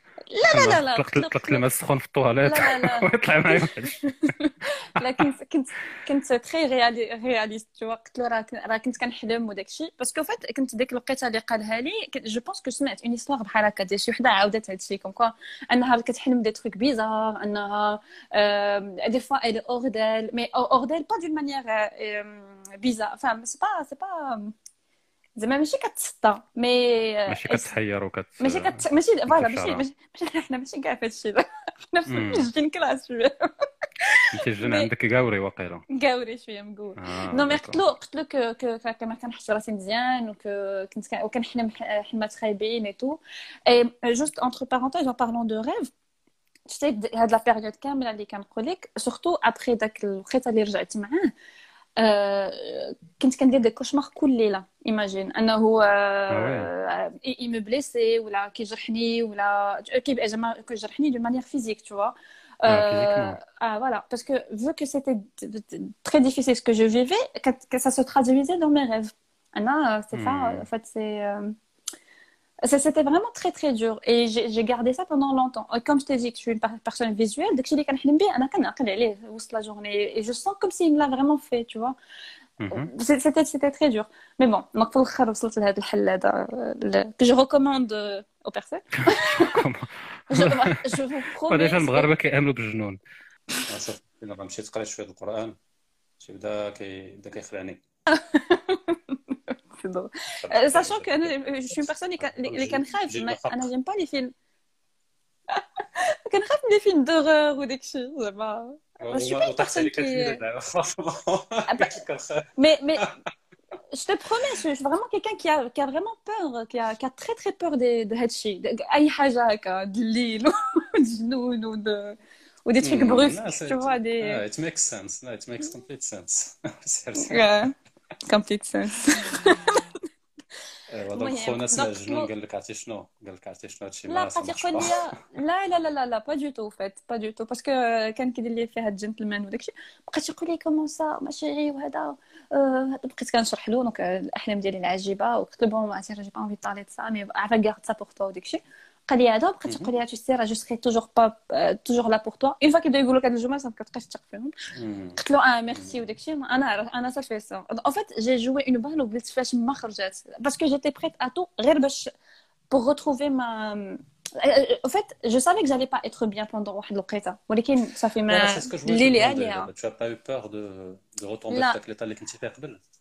لا لا لا لا طلقت طلقت الماء السخون في الطواليت. لا لا لا. ويطلع معايا. لا كنت كنت كنت تري ريالي رياليست تو قلت له راه راه كنت كنحلم وداك الشيء باسكو فات كنت ديك الوقيته اللي قالها لي جو بونس كو سمعت اون هيستوار بحال هكا ديال شي وحدة عاودت هذا الشيء كوم كوا أنها كتحلم دي تروك بيزار أنها دي فوا est hors d'elle mais hors d'elle pas d'une manière bizarre. Enfin c'est pas c'est pas زعما ماشي كتسطى مي ماشي كتحير وكت ماشي كت ماشي فوالا ماشي. ماشي حنا ماشي كاع في هادشي حنا. في جين كلاس شوية انت الجن عندك قاوري واقيلا قاوري شوية مقول آه، نو مي. قلت له قلت له كما كنحس راسي مزيان وكو كنت كن- وكنحلم حلمات خايبين اي تو اي جوست انتر بارونتيز ان بارلون دو ريف شتي هاد لا بيريود كاملة اللي كنقول لك سورتو ابخي داك الوقيته اللي رجعت معاه كنت كندير دي كوشمار كل ليله ايماجين انه آه، اي مو بليسي ولا كيجرحني ولا كيبقى زعما كيجرحني دو مانيير فيزيك تو vois Ah, physiquement. ah, voilà, parce que vu que c'était d- d- d- très difficile ce que je vivais, que, que ça se traduisait dans mes rêves. Anna, euh, c'est ça, Hmm. en fait, c'est. euh, ça- C'était vraiment très très dur et j'ai j'ai gardé ça pendant longtemps. Et comme je t'ai dit que je suis une per- personne visuelle, dès que j'ai dit أنا كنعقل عليه وسط la journée et je sens comme s'il me l'a vraiment fait, tu vois. Mhm. C'est- C'était c'était très dur. Mais bon, donc في الآخر وصلت لهذا الحل هذا ال- que je recommande euh, aux personnes. Je, je vous promets. وديجا المغاربه كيامنوا بالجنون صافي الا مشيت قريت شويه القران تيبدا كيبدا كيخلعني Euh, sachant que je suis une personne, les canrêves, je n'aime pas les films. Canrêve, les films d'horreur ou des choses, je. Je suis pas une personne qui... Ah, bah, mais, mais je te promets, je suis vraiment quelqu'un qui a, qui a vraiment peur, qui a, qui a très très peur des, de Hachi, hein, du lit, du noun ou de ou des trucs brusques, tu vois. Des... it makes sense. No, it makes complete sense. Complete sense. ايوا دونك خونا سمع لو- قال لك عرفتي شنو قال لك عرفتي شنو هادشي لا ما بقات سمعش يقول لي لا لا لا لا لا با دو تو فات با دو تو باسكو كان كيدير لي فيها الجنتلمان وداك الشيء بقات يقول لي كومون سا ما شيري وهذا بقيت كنشرح له دونك الاحلام ديالي العجيبه وقلت له بون عرفتي جي با انفي بارلي دو سا مي ريغارد سا بور توا وداك الشيء قال لي هذا بقيت تقول لي tu sais راه جو سري توجور با توجور لا بور توا اون فوا كيبداو يقولوا لك هاد الجمل ما كتبقاش تثق فيهم قلت له اه ميرسي وداك الشيء انا انا صافي سا ان فيت جي جوي اون بال وقلت فاش ما خرجت باسكو جيتي بريت ا تو غير باش pour retrouver ma en fait je savais que j'allais pas être bien pendant واحد الوقيته ولكن صافي ما c'est ce que je voulais te اللي demander, عليها دابا. tu as pas eu peur de de retomber لا. في داك l'état اللي كنتي فيه قبل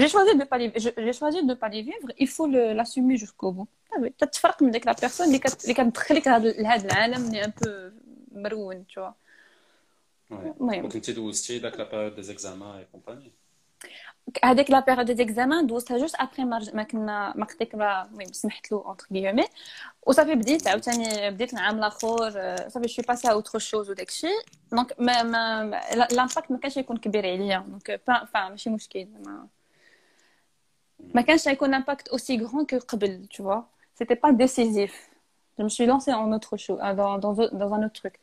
j'ai choisi de pas les je- j'ai choisi de pas les vivre il faut le- l'assumer jusqu'au bout ah oui تتفرق من ديك لا بيرسون اللي كت- اللي كتدخلك لهذا لهذا العالم اللي ان بو مرون tu vois Ouais. المهم وكنتي دوزتي داك لا بيريود دي زيكزامان اي كومباني هذيك لا بيريود دي زيكزامان دوزتها جوست ابري ما رج- ما كنا ما قلت لك المهم سمحت له اونتر غيومي وصافي بديت عاوتاني بديت العام الاخر آه، صافي شوي باسي اوتر شوز وداك الشيء دونك ما ما ما- لامباكت ما كانش يكون كبير عليا دونك با فا ماشي مشكل ما ما كانش يكون امباكت اوسي غران كو قبل tu vois c'était pas décisif je me suis lancée en autre chose euh, dans dans dans un autre truc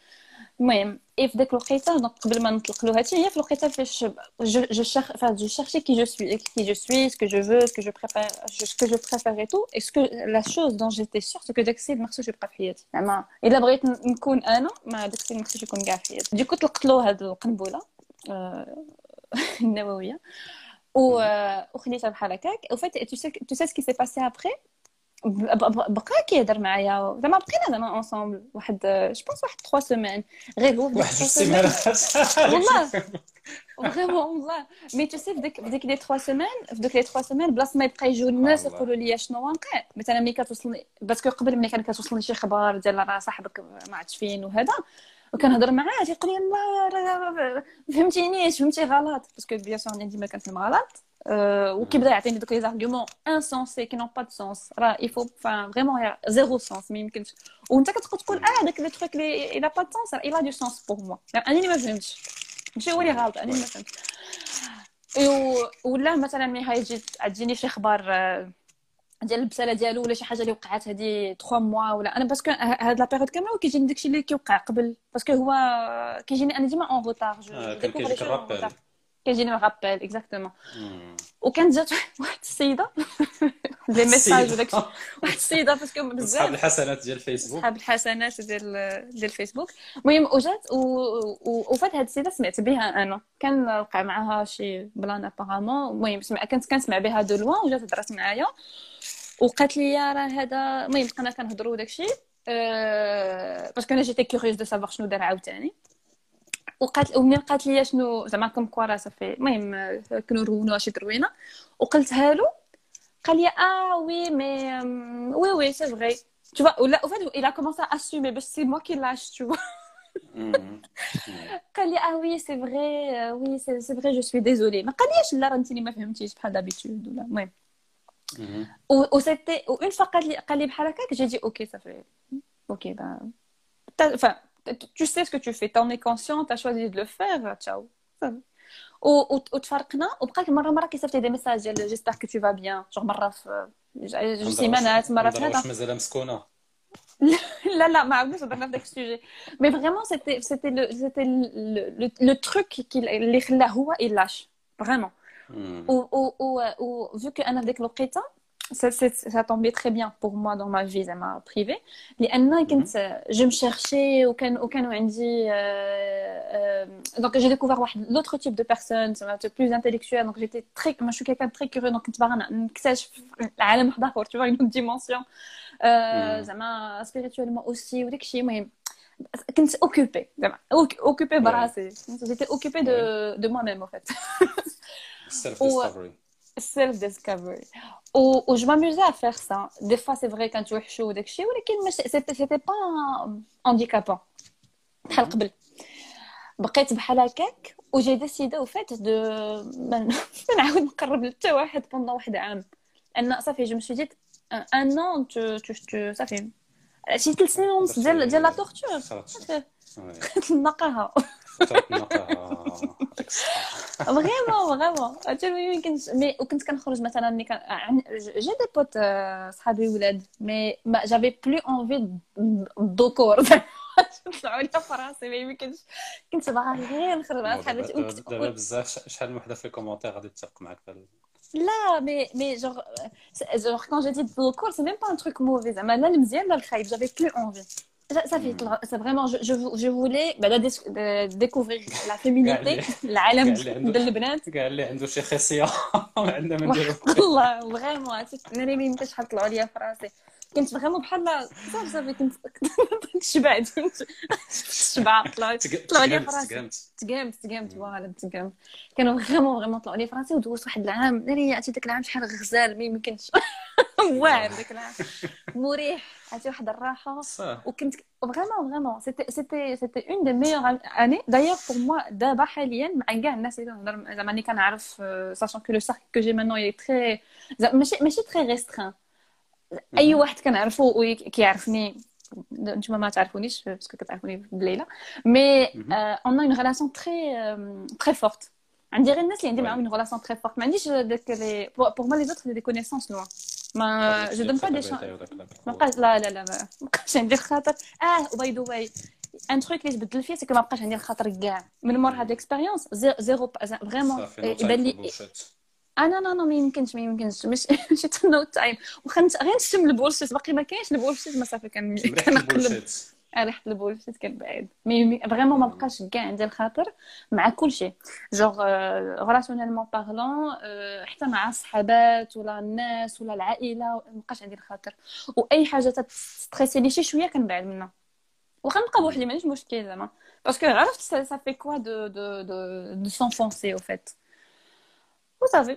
المهم اي في ديك الوقيته دونك قبل ما نطلق له هادشي هي في الوقيته فاش جو جو شير enfin je cherchais qui je suis qui je suis ce que je veux ce que je prépare ce que je préfère et tout et ce que la chose dont j'étais sûre c'est que داك السيد ما خصوش يبقى في حياتي زعما الا بغيت ن- نكون انا ما داك السيد ما خصوش يكون كاع في حياتي ديكو طلقت له هاد القنبله آه، النوويه و آه، وخليتها بحال هكاك au fait tu sais tu sais ce qui s'est بقى كيهضر معايا. زعما بقينا زعما اونصومبل واحد جو بونس واحد 3 سيمين غير هو واحد 3 جوج سيمين سيمانات والله. فريمون والله. مي تو سي في ديك ديك لي 3 سيمين في دوك لي 3 سيمين بلاص ما يبقى يجيو الناس. يقولوا لي شنو واقع؟ مثلا ملي كتوصلني باسكو قبل ملي كان كتوصلني شي خبر ديال راه صاحبك ما عرفتش فين وهذا وكنهضر معاه تيقول لي لا فهمتينيش فهمتي غلط. باسكو بيان سور أنا ديما كنفهم غلط وكيبدا يعطيني دوك لي زارغيومون انسونسي كي نون با دو سونس راه يفو فريمون زيرو سونس ما يمكنش وانت كتبقى تقول آه داك لو تروك لي الا با دو سونس راه الا دو سونس بور موا أنا اللي ما فهمتش ماشي هو اللي غلط أنا اللي ما فهمتش ولا مثلا ملي هيجي تجيني شي آه، ديال البساله ديالو ولا شي حاجة اللي وقعت هذه 3 موا ولا. أنا باسكو هاد لا بيريود كاملة كيجيني داكشي اللي كيوقع قبل. باسكو هو كيجيني أنا ديما اون روتار كان كيجيك الرابيل كيجيني الرابيل اكزاكتومون. وكانت جات واحد السيدة. لي ميساج وداكشي واحد السيدة باسكو بزاف. الحسنات ديال فيسبوك صحاب الحسنات ديال ديال الفيسبوك المهم وجات وفات هاد السيدة سمعت بها أنا. كان وقع معاها شي بلان ابارامون المهم كنت كنسمع بها دو لوان وجات هضرات معايا. وقالت لي راه هذا المهم بقينا كنهضروا وداكشي أه... باسكو أنا جيتي كيوريوز دو سافوار شنو دار عاوتاني. وقالت ومنين قالت لي شنو زعما كوم كوا راه صافي المهم آه، كنروونوا شي تروينه وقلتها له قال لي آه وي مي وي وي سي فري tu vois ولا au fait il a commencé à assumer بس c'est moi qui lâche tu vois. مم. قال لي آه وي سي فري وي سي سي فري جو سوي ديزولي ما قاليش لا راه انت ما فهمتيش بحال دابيتود ولا المهم. مم. و سيتي اون فوا قال لي قال لي بحال هكاك جي دي اوكي صافي اوكي ben t'as- enfin tu sais ce que tu fais t'en es conscient t'as choisi de le faire ciao صافي. و- و- وتفرقنا وبقى مره مره كيصيفط لي دي ميساج ديال جيسبر كو تو فا بيان جوغ مره في جوج سيمانات مره في هذا واش مازال مسكونه لا لا ما عاودناش هضرنا في داك السوجي مي فريمون سيتي سيتي لو سيتي لو تروك اللي خلاه هو يلاش فريمون مم. و و و و vu que انا في ديك الوقيته ça, ça, ça tombait très bien pour moi dans ma vie زعما privée لان كنت جو مشيرشي وكان وكانوا عندي دونك j'ai découvert واحد l'autre type de personne زعما plus intellectuelle donc j'étais très moi je suis quelqu'un de très curieux donc كنت باغا نكتشف العالم واحد اخر tu vois une autre dimension آه، زعما spirituellement aussi وداك الشيء المهم كنت اوكوبي زعما اوكوبي براسي جيتي اوكوبي دو دو moi même en fait سيلف و- ديسكفري self discovery و و je m'amusais à faire ça des fois c'est vrai كانت وحشو وداك الشيء ولكن ماشي c'était c'était pas handicapant بحال قبل بقيت بحال هكاك وجي ديسيدي او فات دو ما نعاود نقرب لتا واحد بوندون واحد عام لان صافي جو مسوي ديت ان ان تو تو تو صافي شي ثلاث سنين ونص ديال ديال لا تورتور خلاص صافي وي. نقاها فترة النقاهة. يعطيك الصحة. فريمون فريمون هادشي ما يمكنش مي وكنت كنخرج مثلا ملي كان عن- جي دي بوت آه، صحابي ولاد مي ما جافي بلو اونفي دوكور طلعوا لي في راسي ما يمكنش كنت باغا غير نخرج مع دابا صحاباتي دابا- وكنت- دابا بزاف ش- شحال من وحده في الكومونتير غادي تتفق معك في هذا لا مي مي جوغ جوغ كون جو دي دوكور سي ميم با ان تروك موفي زعما لا المزيان لا الخايب جافي بلو اونفي صافي طلع سي فريمون جو جو فولي بعدا ديكوفري لا فيمينيتي العالم كاع اللي عنده- ديال البنات كاع اللي عنده شي خصيه عندنا ما نديرو والله فريمون انا ما يمكنش حط طلعوا ليا في راسي كنت فريمون بحال صافي صافي كنت شبعت كنت شبعت. طلعوا طلعوا لي في راسي تقامت. تقامت فوالا تقامت. كانوا فريمون فريمون طلعوا لي في راسي ودوزت واحد العام. ناري عرفتي داك العام شحال غزال ما يمكنش. واعر داك العام. مريح. عرفتي واحد الراحة. وكنت فريمون فريمون سيتي سيتي سيتي اون دي ميور اني دايوغ بور موا دابا حاليا مع كاع الناس اللي كنهضر زعما اللي كنعرف ساشون كو لو سارك كو جي مانون اي تري ماشي ماشي تري ريسترين اي واحد كنعرفو وكيعرفني نتوما ما تعرفونيش باسكو كتعرفوني بليله مي اون اون ريلاسيون تري تري فورت عندي غير الناس اللي عندي معاهم اون ريلاسيون تري فورت ما عنديش داك لي بور ما لي زوتر دي كونيسونس لوان ما جو دون با دي ما بقاش لا لا لا ما بقاش عندي الخاطر اه وباي ذا واي ان تروك اللي تبدل فيه سي كو ما بقاش عندي الخاطر كاع من مور هاد الاكسبيريونس زيرو فريمون يبان لي آه لا لا ما يمكنش ما يمكنش. مش ماشي نو تايم واخا غير نشم البولشيت باقي ما كاينش البولشيت ما صافي كان كنقلب ريحة البولشيت كنبعد مي فريمون ما بقاش كاع عندي الخاطر مع كل شيء. جوغ غراسيونيلمون بارلون حتى مع الصحابات ولا الناس ولا العائلة ما بقاش عندي الخاطر. وأي حاجة تستريسيني شي شوية كنبعد منها. واخا نبقى بوحدي ماشي مشكل زعما. باسكو عرفت سا في كوا دو دو دو دو سونفونسي أو فيت وصافي.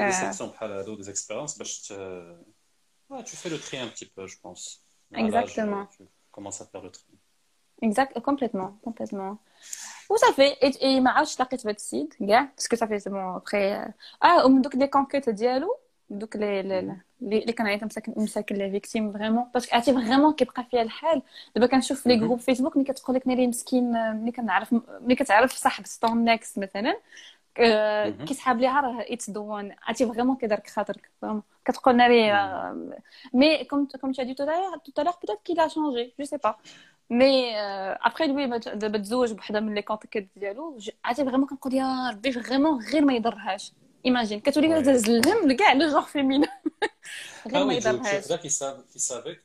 آه. دي سيكسيون بحال هادو دي اكسبيريونس باش ت Ouais, tu fais le tri un petit peu, je pense. À l'âge, Exactement. Tu commences à faire le tri. Exact, complètement, complètement. وصافي et, et ما عرفتش لقيت بهاد السيد كاع باسكو صافي سي بون ابخي اه ومن دوك لي كونكيت ديالو دوك لي لي لي- اللي كان عيط مساكن مساكن لي فيكتيم فريمون باسكو عرفتي فريمون كيبقى فيها الحال دابا كنشوف في لي مهم. جروب فيسبوك ملي كتقول لك ناري مسكين آه، ملي كنعرف ملي كتعرف صاحب ستون نيكست مثلا كيسحاب ليها راه ايت ذا وان عرفتي فريمون كيدارك خاطرك كتقول ناري مي كوم كوم تشادي تو داير تو لير بوتيت كي لا شانجي جو سي با مي ابري لوي دابا تزوج بوحده من لي كونتيكات ديالو عرفتي فريمون كنقول يا ربي فريمون غير ما يضرهاش ايماجين كتولي تهز الهم لكاع لو جور فيمين غير ما يضرهاش كي سافي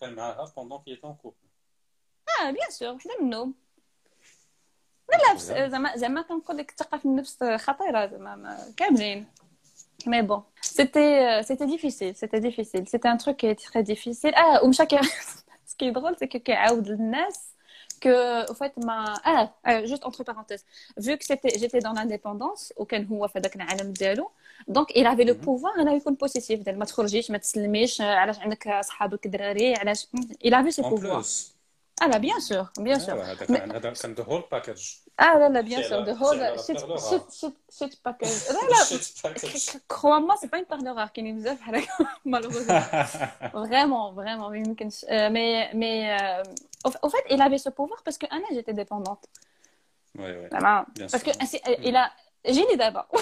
كان معاها بوندون كي اون كوبل آه بيان سور وحده منهم لا لا بس- زعما زعما كنقول لك الثقه في النفس خطيره زعما ما- كاملين Mais bon, c'était euh, c'était difficile, c'était difficile. C'était un truc qui est très difficile. Ah, ومشى كي ce qui est drôle, c'est que كيعاود للناس que au fait ما ah euh, juste entre parenthèses vu que c'était j'étais dans l'indépendance وكان هو في هذاك العالم ديالو donc il avait le Mhm. pouvoir انه يكون بوسيسيف ديال ما تخرجيش ما تسلميش علاش عندك صحابك دراري علاش il avait ce En pouvoir plus. ah là bien sûr bien sûr Ah, ouais, هذا كان هذا كان the whole package. ah là là bien C'est sûr la- de whole c'est la shit perle shit rare. shit shit package لا لا Shit package. crois-moi c'est pas une perle rare كاينين بزاف بحال هكا malheureusement vraiment vraiment ما يمكنش آه، mais mais euh, au au fait il avait ce pouvoir parce que انا j'étais dépendante Ouais, ouais. زعما Bien parce que sûr. c'est- il a جيني دابا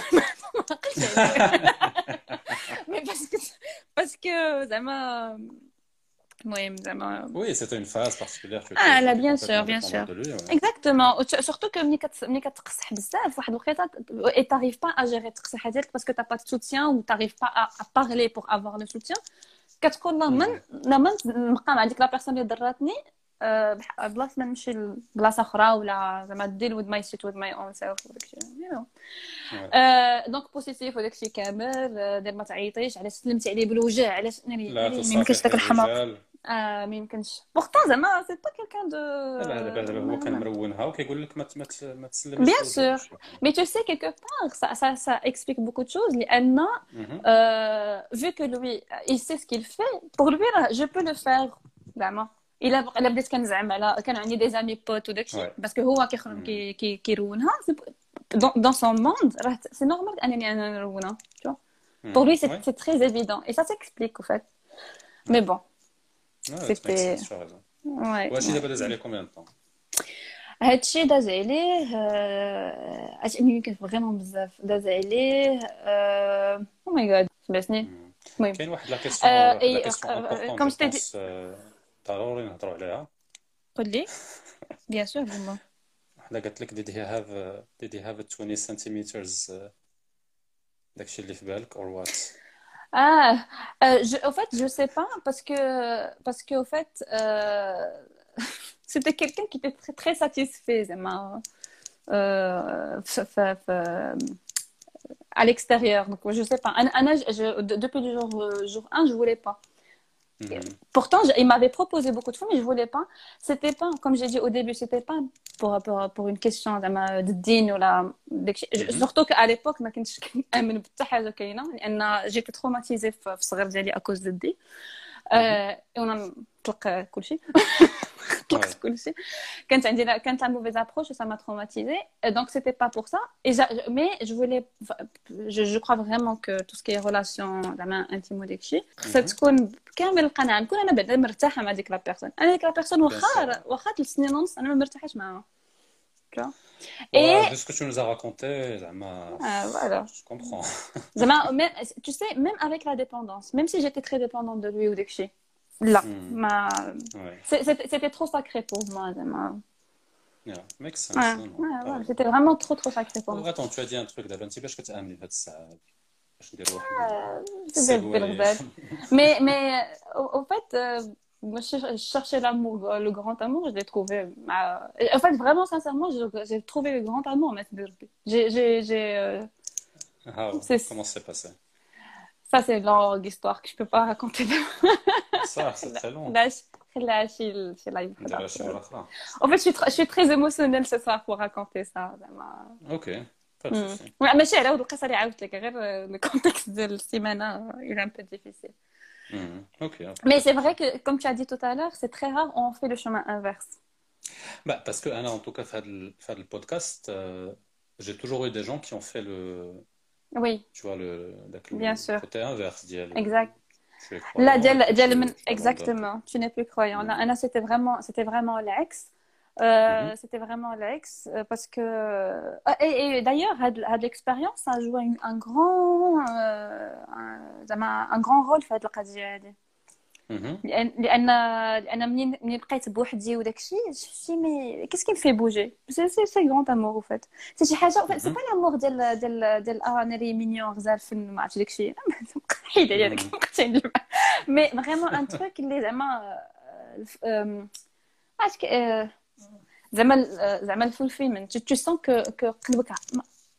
ما عقلتش عليه. mais parce que parce que زعما المهم زعما Oui, c'était une phase particulière que tu Ah, étais là, bien complètement sûr, bien dépendante sûr. de lui, ouais. اكزاكتومون سورتو كو ملي كت... ملي كتقصح بزاف واحد الوقيته اي تاريف با ا جيري التقصيحه ديالك باسكو تا با سوتيان و تاريف با ا بارلي بور افوار لو سوتيان كتقول لا من لا من نبقى مع ديك لا بيرسون اللي ضراتني آه، بح- بلاصه ما نمشي لبلاصه اخرى ولا زعما ديل وذ ماي شيت وذ ماي اون سيلف وداكشي Ouais. دونك بوسيسيف وداكشي كامل آه، دير ما تعيطيش علاش سلمتي عليه بالوجه علاش ناري لا ناري ما يمكنش تصافح داك الحماق الرجال آه، ما يمكنش بورتون زعما سي با كيلكان دو لا دابا دابا هو كان مرونها وكيقول لك ما ت- ما ت- ما تسلميش Bien الوجه. sûr. Mais tu sais, quelque part, ça, ça, ça explique beaucoup de choses. لأن Mhm. euh, vu que lui, il sait ce qu'il fait, pour lui, راه je peux le faire زعما الا بق- الا بديت كنزعم على كان عندي دي زامي بوت وداكشي Ouais. باسكو هو كيخرج كي كي كيرونها دون سون موند راه سي نورمال انني انا نرونها tu vois Mhm. pour lui c'est Ouais. c'est très évident et ça s'explique هادشي داز عليه كومبيان هادشي داز عليه اش يمكن فريمون بزاف داز عليه أو ماي جاد سمعتني المهم كاين واحد لا كيسيون كوم كيسيون ضروري نهضروا عليها قول لي بيان سور زعما حنا قالت لك ديد هي هاف ديد هي هاف 20 سنتيمترز داكشي اللي في بالك اور وات Ah, euh, au fait, je sais pas parce que parce que au fait, euh, c'était quelqu'un qui était très, très satisfait, euh, f- à l'extérieur. Donc, je sais pas. Depuis le jour, euh, jour 1, je voulais pas. Mhm. Pourtant, je- il m'avait proposé beaucoup de fois, mais je voulais pas. C'était pas, comme j'ai dit au début, c'était pas pour, pour, pour une question زعما de din ou la Mhm. surtout qu'à l'époque ما كنتش كنآمن بحتى حاجه كاينه لان جيت تروماتيزي في الصغر ديالي اكوز دو دي آه، وانا نطلق كلشي نطلق Ouais. كلشي quand tu as quand la mauvaise approche, ça m'a traumatisée. Et donc, c'était pas pour ça. Et j'a- mais je voulais, je, je crois vraiment que tout ce qui est relation زعما intime وداكشي خصها تكون كامل القناعة نكون أنا بعدا مرتاحة مع ديك لا بيرسون أنا ديك لا بيرسون واخا واخا ثلاث سنين ونص أنا ما مرتاحاش معاها Tu vois Ouais, Et vu ce que tu nous as raconté, زعما, Ah, voilà. je comprends. زعما même, tu sais, même avec la dépendance, même si j'étais très dépendante de lui ou داكشي là. Mm. Ma... Ouais. C'était trop sacré pour moi. Ma... Yeah, makes sense. Ouais. Ouais, ouais, c'était vraiment trop trop sacré pour oh, moi. Attends, tu as dit un truc d'abord. Tu sais, je t'aime les ça. Mais mais euh, au, au fait, euh, je cherchais l'amour, euh, le grand amour, je l'ai trouvé. En fait, vraiment sincèrement, j'ai trouvé le grand amour, mais j'ai j'ai. Euh, ah, comment passé? Ça c'est une longue histoire que je peux pas raconter. Ça, c'est très long. Là, je- là, je- je- là, il faut نديرها la- شي مرة أخرى. En fait, je suis, tr- je suis très émotionnelle ce soir pour raconter ça. زعما. Ok, pas de مم. souci. لا، ماشي على هاد القصه اللي عاودت لك غير الكونتكست ديال السيمانه il est un peu difficile. Mhm. Ok, ok. Mais c'est vrai que, comme tu as dit tout à l'heure, c'est très rare on fait le chemin inverse. Bah, parce que أنا en tout cas في هذا ال- في هذا البودكاست euh, j'ai toujours eu des gens qui ont fait le Oui, tu vois le داك ال- Bien sûr. côté inverse ديال exact. Là, exactement. Tu n'es plus croyant. Là, c'était vraiment, c'était vraiment l'ex. Euh, mm-hmm. C'était vraiment l'ex euh, parce que euh, ah, et, et d'ailleurs, l'expérience a joué un grand, euh, un, un, grand rôle fait le لأن لأن لأن منين منين بقيت بوحدي وداك الشيء شفتي مي كيس كي مفي بوجي سي سي غون امور فات سي شي حاجة سي با لامور ديال ديال ديال آه أنا ري مينيون غزال ما عرفتش داك الشيء. حيد عليا داك مم. الوقتين مي فريمون ان تروك اللي زعما آم، عرفت كي- آه، زعما زعما الفولفيلمنت تو سون كو كو قلبك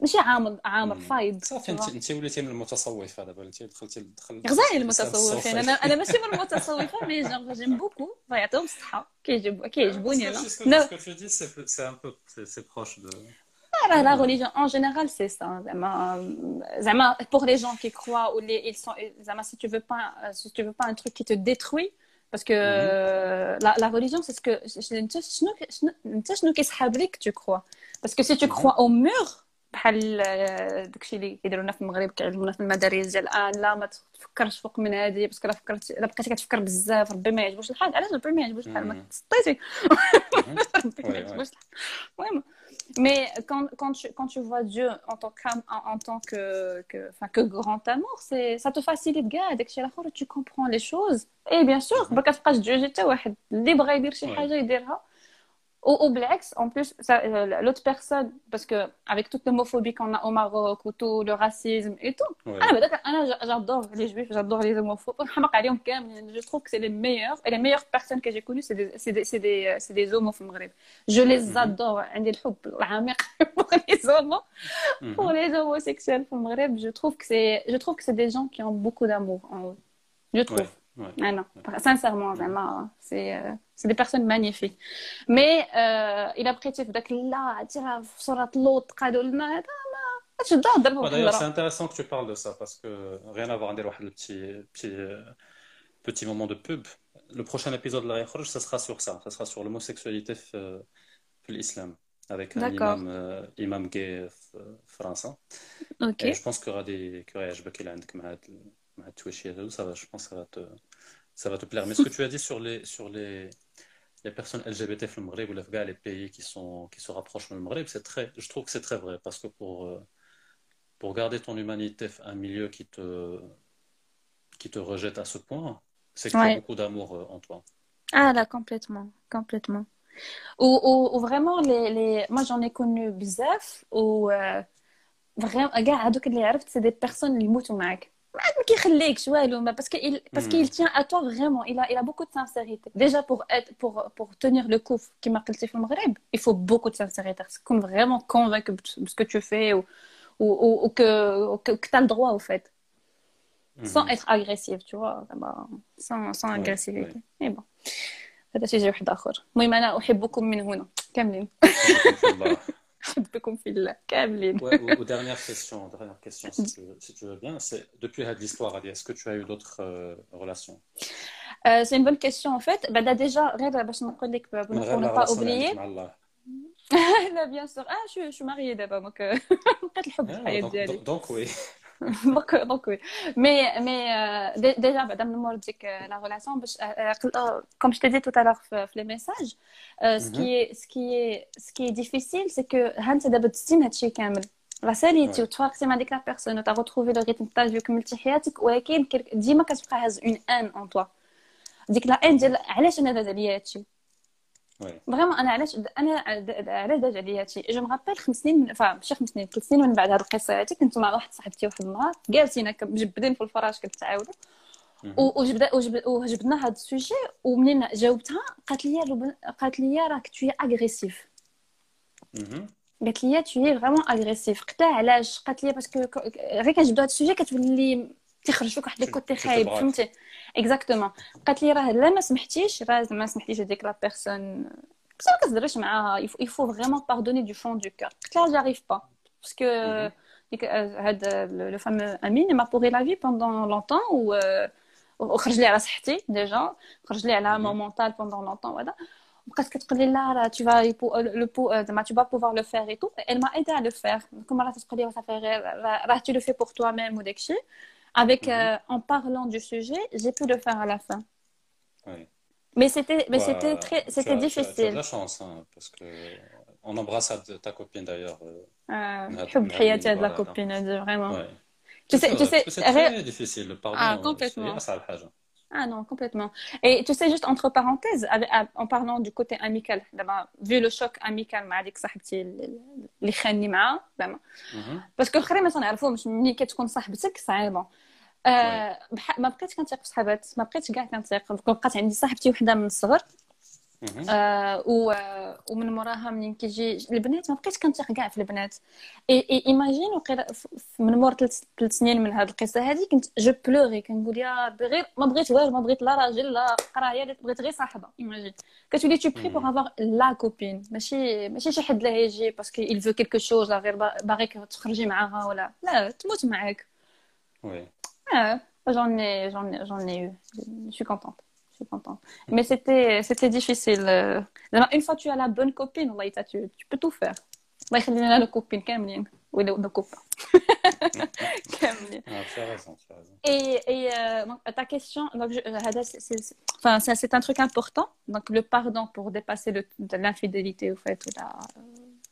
ماشي عامر عامر مم. فايض صافي انت انت وليتي من المتصوفه دابا انت دخلتي دخل غزالي الإسلام المتصوفين انا انا ماشي من المتصوفه مي جون جيم بوكو الله يعطيهم الصحه كيعجب كيعجبوني انا نو Ce que tu dis, c'est c'est un peu, c'est c'est proche de. راه لا religion en général c'est ça زعما زعما pour les gens qui croient ou les ils sont زعما si tu veux pas si tu veux pas un truc qui te détruit parce que la, la religion c'est ce que انت شنو شنو انت شنو كيسحاب لك tu crois parce que si tu crois au mur بحال آه، داكشي اللي كيديرونا في المغرب كيعلمونا في المدارس ديال الان لا ما تفكرش فوق من هذه باسكو الا فكرت الا بقيتي كتفكر بزاف ربي ما يعجبوش الحال. علاش ربي ما يعجبوش الحال؟ ما. تسطيتي. ربي ما يعجبوش الحال. المهم mais quand, quand, tu, quand tu vois Dieu en tant, qu'am- en, en tant que, que, enfin, que grand amour, ça te facilite كاع داكشي الآخر tu comprends les choses. Et bien sûr ما كتبقاش تجوجي حتى واحد اللي بغى Ou, ou Blex, en plus, euh, l'autre personne, parce que avec toute l'homophobie qu'on a au Maroc, ou tout le racisme et tout, ouais. ah, ah j'adore les juifs, j'adore les homophobes. Je trouve que c'est les meilleurs, et les meilleures personnes que j'ai connues, c'est des, des, des, euh, des homophobes Je les mhm. adore. Hein, pour les homos, mhm. pour les homosexuels au Maghreb, je trouve que c'est, je trouve que c'est des gens qui ont beaucoup d'amour en eux. Je trouve. Ah non, sincèrement, vraiment, hein, c'est. Euh, c'est des personnes magnifiques. Mais euh, il a prêté في داك لا ترى في صورة لوط قالوا لنا هذا ما تشدها ضربوا Ouais, في D'ailleurs, c'est الحجرة. intéressant que tu parles de ça parce que rien à voir ندير واحد le petit petit euh, petit moment de pub. Le prochain épisode de la يخرج, ce sera sur ça, ce sera sur l'homosexualité في في l'islam avec un D'accord. imam euh, imam gay في فرنسا. Ok. Et je pense qu'il y aura des qu'il y aura يعجبك إلا عندك مع هاد ال- مع هاد التويشي هادو ça va je pense que ça va te ça va te plaire. Mais ce que tu as dit sur les sur les les personnes LGBT ou les pays qui, sont, qui se rapprochent je trouve que c'est très vrai parce que pour, euh, garder ton humanité un milieu qui te, rejette à ce point, c'est que ouais. tu as beaucoup d'amour euh, en toi. Ah là, complètement, complètement. Ou, vraiment, moi j'en ai connu bizarre, ou euh, vraiment, c'est des personnes qui. ما عاد ما كيخليكش والو ما parce qu'il parce Mhm. qu'il tient à toi vraiment il a il a beaucoup de sincérité déjà pour être pour pour tenir le coup كما قلتي في المغرب il faut beaucoup de sincérité تكون vraiment convaincu de ce que tu fais ou ou, ou, ou que que, que tu as le droit au fait sans Mhm. être agressive tu vois bah, sans sans Ouais, agressivité mais bon هذا شيء واحد اخر المهم انا احبكم من هنا كاملين Inch'Allah. احبكم في الله كاملين Ouais, ou, ou dernière question, dernière question si tu, veux- si tu veux bien, c'est depuis l'histoire, Ali, est-ce que tu as eu d'autres euh, relations? سي une bonne question en fait بعدا ديجا غير باش نقول لك pour من غير ne لا pas relation اللي عندك oublier مع الله لا بيان سور اه شو شو ماريي دابا دونك لقيت الحب في آه، الحياه دونك ديالي دونك وي دونك دونك وي مي مي euh, دي- ديجا بعدا من مور ديك لا ريلاسيون باش كوم جو تي دي توت الوغ في لي ميساج سكي سكي سكي ديفيسيل سي كو ها انت دابا تستيم هادشي كامل راه ساليتي Ouais. وتفارقتي مع ديك لا بيرسون وتا روتروفي لو ريتم تاع جو كملتي حياتك ولكن كير- ديما كتبقى هاز اون ان اون توا ديك لا ان ديال علاش انا داز عليا هادشي وي فريمون أنا علاش أنا علاش داز عليا هادشي؟ جو مغابيل خمس سنين من فا ماشي خمس سنين ثلاث سنين من بعد هاد القصة. هادي كنت مع واحد صاحبتي واحد النهار جالسين هكا مجبدين في الفراش كنتعاودوا وجبد وجبد وجبدنا هاد السوجي ومنين جاوبتها؟ قالت لي قالت لي راك توي اغريسيف. قالت لي توي فريمون اغريسيف قلت لها علاش؟ قالت لي باسكو غير كنجبدو هاد السوجي كتولي تيخرج فيك واحد الكوتي Tu- tu te خايب braques. فهمتي اكزاكتومون قالت لي راه لا ما سمحتيش راه ما سمحتيش هذيك لا بيرسون بس ما كتهضريش معاها il faut vraiment pardonner du fond du cœur قلت لها j'arrive pas parce que Mhm. ديك هاد le fameux Amine il m'a pourri la vie pendant longtemps و وخرج لي على صحتي ديجا خرج لي على مون مونتال بوندون لونتون وهذا بقات كتقول لي لا راه tu vas le pou زعما tu vas pouvoir le faire et tout elle m'a aidé à le faire كل مره تقول لي صافي غير راه راه tu le fais pour toi-même وداك الشيء avec euh, en parlant du sujet j'ai pu le faire à la fin Oui. mais c'était mais Bah, c'était très tu c'était as- tu as- Tu as de difficile la chance, hein, parce que on embrasse ta- ta copine d'ailleurs. euh, آه، نهار- حب نهار حياتي هاد لا المباراة. كوبين هادي فريمون Ouais. Tu sais- C'est tu vrai, sais, parce que c'est غير- très difficile, le pardon. Ah, euh, complètement. c'est أصعب حاجة. Ah non, complètement. Et tu sais, juste entre parenthèses, avec- en parlant du côté amical, d'abord, vu le choc amical مع ديك صاحبتي اللي خاني معاها زعما Mhm. باسكو الاخرين ما تنعرفهمش ملي كتكون صاحبتك صعيبه آه ما بقيتش كنثيق في صحابات ما بقيتش كاع كنثيق بقات عندي صاحبتي وحده من الصغر. آه و ومن موراها منين كيجي البنات ما بقيتش كنثيق كاع في البنات. اي اي ايماجين وقيلا من مور ثلاث سنين من هذه القصة هذه كنت جو بلوغي كنقول يا ربي غير ما بغيت والو ما بغيت لا راجل لا قراية لا بغيت غير صاحبة. ايماجين كتولي تو بري بور افوار لا كوبين ماشي ماشي شي حد اللي يجي باسكو veut quelque chose لا غير با- باغيك تخرجي معاها ولا لا تموت معاك. Oui. ah, j'en ai, j'en ai, j'en ai eu. Je suis contente. Je suis contente. Mais c'était, c'était difficile. euh. Une fois que tu as la bonne copine, والله tu, tu peux tout faire. الله يخلي لنا لو كوبين كاملين ولا لو كوبا كاملين. Ah, tu as raison, tu as raison. Et, et euh, donc, ta question, donc, je, Hada, c'est, c'est- c'est- enfin, ça, c'est un truc important. Donc, le pardon pour dépasser le, de l'infidélité, au fait, ou la,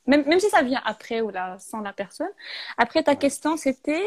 même, même si ça vient après ou là, sans la personne. Après, ta Ouais. question, c'était,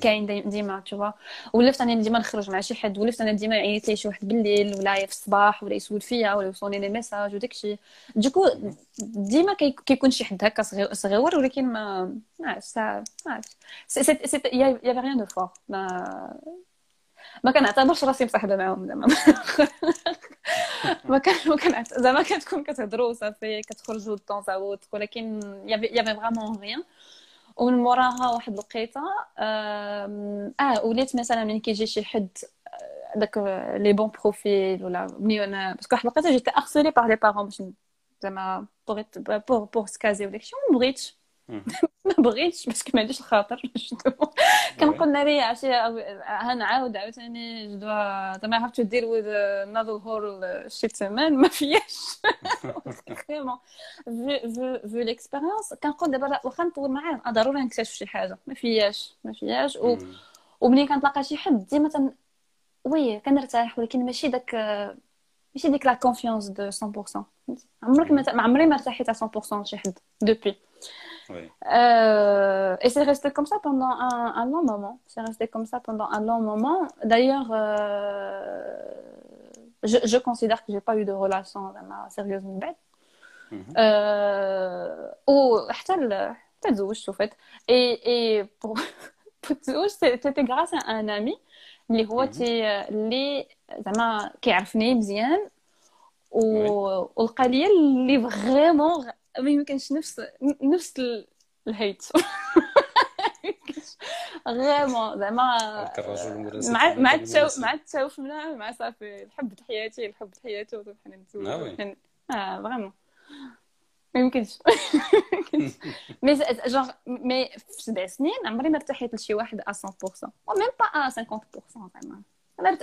كاين دي- ديما تشوفا ولفت أنا ديما نخرج مع شي حد ولفت أنا ديما يعيط لي شي واحد بالليل ولا في الصباح ولا يسول فيا ولا يوصلني لي ميساج وداك الشيء دوكو ديما كي- كيكون شي حد هكا صغير صغيور ولكن ما ما عرفتش سا- ما سي- سي- يا يا ريان دو فور ما ما كنعتبرش راسي مصاحبة معاهم زعما. ما كان ما كنعت- زعما كتكون كتهضروا صافي كتخرجوا دون زاوت ولكن يافي يافي فريمون غيان ومن موراها واحد الوقيته آه وليت مثلا ملي كيجي شي حد آه، داك لي بون بروفيل ولا ملي أنا باسكو واحد الوقيته جيت اغسولي بار لي بارون باش زعما بوغ بوغ بوغ سكازي وداك الشيء وما بغيتش. ما بغيتش باسكو ما عنديش الخاطر. كنقول ناري عرفتي هنعاود عاوتاني جو دوا زعما هاف تو ديل وذ another whole shit سيمان ما فياش فريمون في في في ليكسبيريونس كنقول دابا واخا نطول معاه آه، ضروري نكتشف شي حاجة. ما فياش ما فياش و... وملي كنتلاقى شي حد ديما تن... وي كنرتاح ولكن ماشي داك ماشي ديك لا كونفيونس دو 100% عمرك ما عمري ما ارتحيت على 100% لشي حد دوبي Oui. Euh, et c'est resté comme ça pendant un, un long moment. C'est resté comme ça pendant un long moment. D'ailleurs, euh, je, je considère que j'ai pas eu de relation vraiment sérieuse من بعد. Mhm. Euh, وحتى ال- حتى تزوجت وفات. Et, et pour, pour تزوج c'était grâce à un ami اللي هو Mhm. تي اللي زعما كيعرفني مزيان و... ولقى لي اللي فريمون ما يمكنش نفس نفس ال- الهيت. غيمون زعما مع مع التشاو. مع التشاوف مع مع صافي الحب حياتي الحب حياته حنا نتزوج وي. حنا- آه فريمون ما يمكنش. مي جونغ مي في سبع سنين عمري ما ارتحيت لشي واحد ا 100% وميم با ا 50% زعما.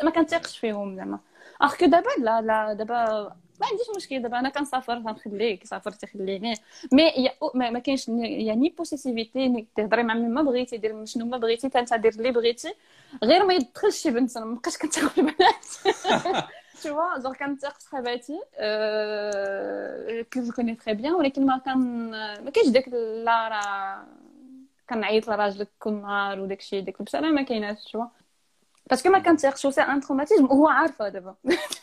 ما كنتيقش فيهم زعما. اخ كو دابا لا لا دابا ما عنديش مشكل دابا أنا كنسافر غنخليك سافرتي خليني. مي يا- ما, ما كاينش يعني بوسيسيفيتي انك تهضري مع من ما بغيتي دير شنو ما بغيتي حتى أنت دير اللي بغيتي. غير ما يدخلش شي بنت أنا مابقاش كنتاخذ البنات tu vois genre كنتيق صحاباتي je connais très bien ولكن ما كان ما كاينش داك لا راه كنعيط لراجلك كل نهار وداك الشيء داك بصراحه ما كايناش vois. باسكو ما كنتيقش وسي ان تروماتيزم وهو عارفه دابا.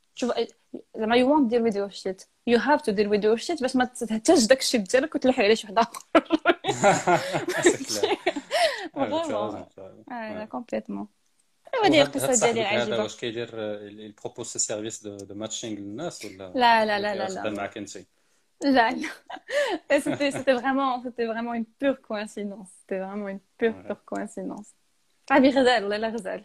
تشوف زعما يو وونت دير ويز يور شيت يو هاف تو دير ويز يور شيت باش ما تهتاش داك الشيت ديالك وتلوحي عليه شي واحد اخر c'est clair Ouais, tu as Vraiment. raison, tu as raison. اه Ouais. كومبليتمون هذه وهاد- القصه هاد ديالي صاحبك هذا العجيبه واش كيدير il propose ses services de, de matching للناس ولا لا لا لا لا ولا لا خدام معاك انت Là, Et c'était, c'était vraiment, c'était vraiment une pure coïncidence. C'était vraiment une pure, Ouais. pure coïncidence. صاحبي غزال والله لا غزال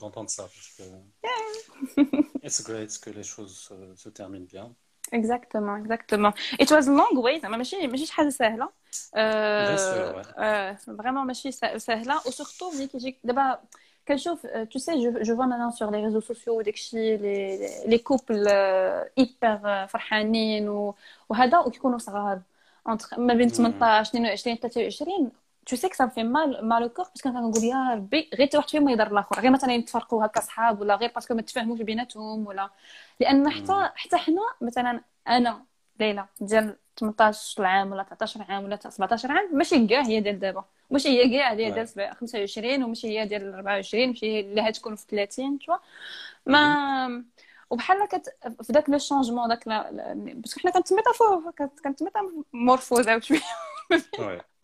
d'entendre ça parce que it's great que les choses se, se terminent bien. اكزاكتومون اكزاكتومون ات واز لونغ واي زعما ماشي ماشي شي حاجه سهله Bien sûr, ouais. فريمون ماشي سا- سهله وسورتو ملي كيجيك دابا كنشوف تو سي جو جو فوا مانون سور لي ريزو سوسيو وداكشي لي لي كوبل ايبر فرحانين و- وهذا وكيكونوا صغار entre ما بين 18 22 23 تو سي كو سا مال مال كور باسكو كنقول يا ربي غير حتى واحد فيهم يضر الآخر غير مثلا يتفرقوا هكا صحاب ولا غير باسكو ما تفاهموش بيناتهم ولا لأن حتى حتى حنا مثلا أنا ليلى ديال 18 عام ولا 19 عام ولا 17 عام ماشي كاع هي ديال دابا ماشي هي كاع هي ديال سبع- 25 وماشي هي ديال 24 ماشي هي اللي هتكون في 30 تشوا ما وبحال كت في داك لو شونجمون داك باسكو حنا كانت ميتافور كانت ميتامورفوز شوية.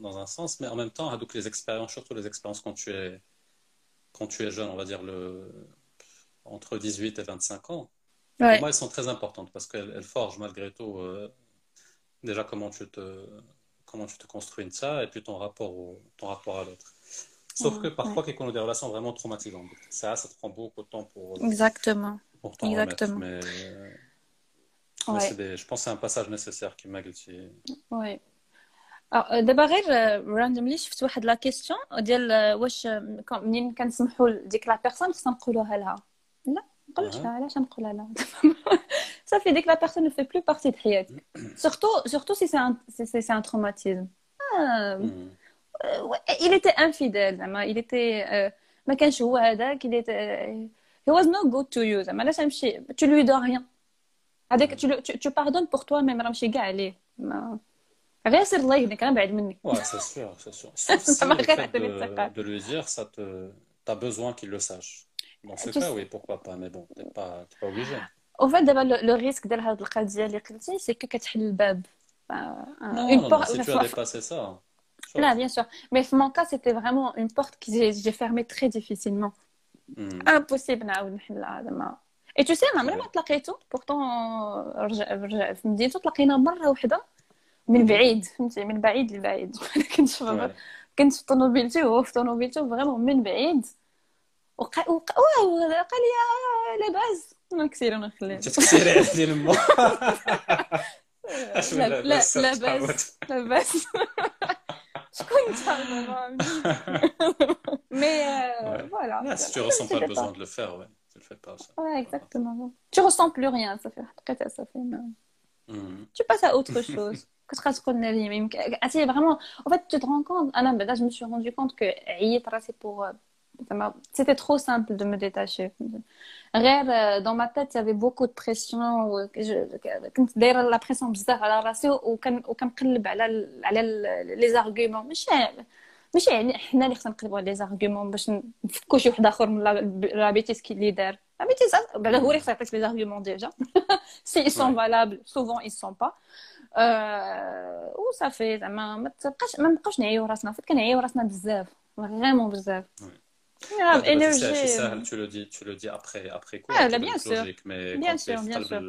dans, un sens, mais en même temps, donc les expériences, surtout les expériences quand tu es, quand tu es jeune, on va dire le, entre 18 et 25 ans, pour Ouais. moi, elles sont très importantes parce qu'elles elles forgent malgré tout euh, déjà comment tu te, comment tu te construis de ça et puis ton rapport, au, ton rapport à l'autre. Sauf Ouais, que parfois, qu'il y a des relations vraiment traumatisantes. Ça, ça te prend beaucoup de temps pour, exactement pour remettre. Exactement. Mais, euh, mais Ouais. des- je pense que c'est un passage nécessaire qui m'a glissé. وي آه، دابا غير راندوملي شفت واحد لا كيستيون ديال آه، واش آه، كون- منين كنسمحوا لديك لا بيرسون خصنا نقولوها لها لا ما نقولوش أها. لها علاش نقولها لها صافي ديك لا بيرسون نو في بلو بارتي د حياتك سورتو سورتو سي سي سي سي ان تروماتيزم Hmm. il était infidèle زعما il était آه، ما كانش هو هذاك il était آه، he was no good to you زعما علاش تمشي tu lui dois rien هذاك tu, le- tu, tu pardonnes pour toi même راه ماشي كاع عليه ما غير سير الله يهديك انا بعد منك Ouais, c'est sûr, c'est sûr. Sauf si Ça le m'a fait regardé les de, saccades. de lui dire, ça te, t'as besoin qu'il le sache. Dans ce Tu cas, sais- oui, pourquoi pas, mais bon, t'es pas, t'es pas obligé. او فات دابا لو ريسك ديال هاد القضيه اللي قلتي سي كو كتحل الباب Non, Une non, non, porte- si tu as dépassé ça, chose. لا bien sûr mais في mon cas c'était vraiment une porte que j'ai j'ai fermée très difficilement Hmm. impossible نعاود نحلها زعما اي تو سي ما عمري ما تلاقيتو بورتون رجع رجع في مدينته تلاقينا مره واحده من بعيد فهمتي من بعيد لبعيد كنت في كنت في طوموبيلتي وهو في طوموبيلته فريمون من بعيد وقع وقع قال لي لاباس نكسير ونخلي تكسيري على ديال مو لا لا لاباس لاباس شكون انت مي فوالا si tu ressens pas le besoin de le faire ouais tu le fais pas ça ouais exactement tu ressens plus rien ça fait حقيقة ça fait tu passes à autre chose كتبقى تقول ناري ما يمكن عرفتي فريمون en fait tu te rends compte انا بعدا je me suis rendu compte que عييت راسي pour c'était trop simple de me détacher غير dans ma tête il y avait beaucoup de pression كنت دايره لا بريسيون بزاف على راسي وكان وكنقلب على على لي زارغومون ماشي ماشي يعني حنا اللي خصنا نقلبوا على لي زارغومون باش نفكوا شي واحد اخر من لا بيتيس كي اللي دار لا بيتيس بعدا هو اللي خصو يعطيك لي زارغومون ديجا سي ils sont valables souvent ils sont pas وصافي زعما ما تبقاش ما نبقاوش نعيو راسنا فايت كنعيو راسنا بزاف فريمون بزاف. C'est ça, tu le dis, tu le dis après, après quoi ah, là, bien sûr. Logique, mais bien quand sûr, bien sûr.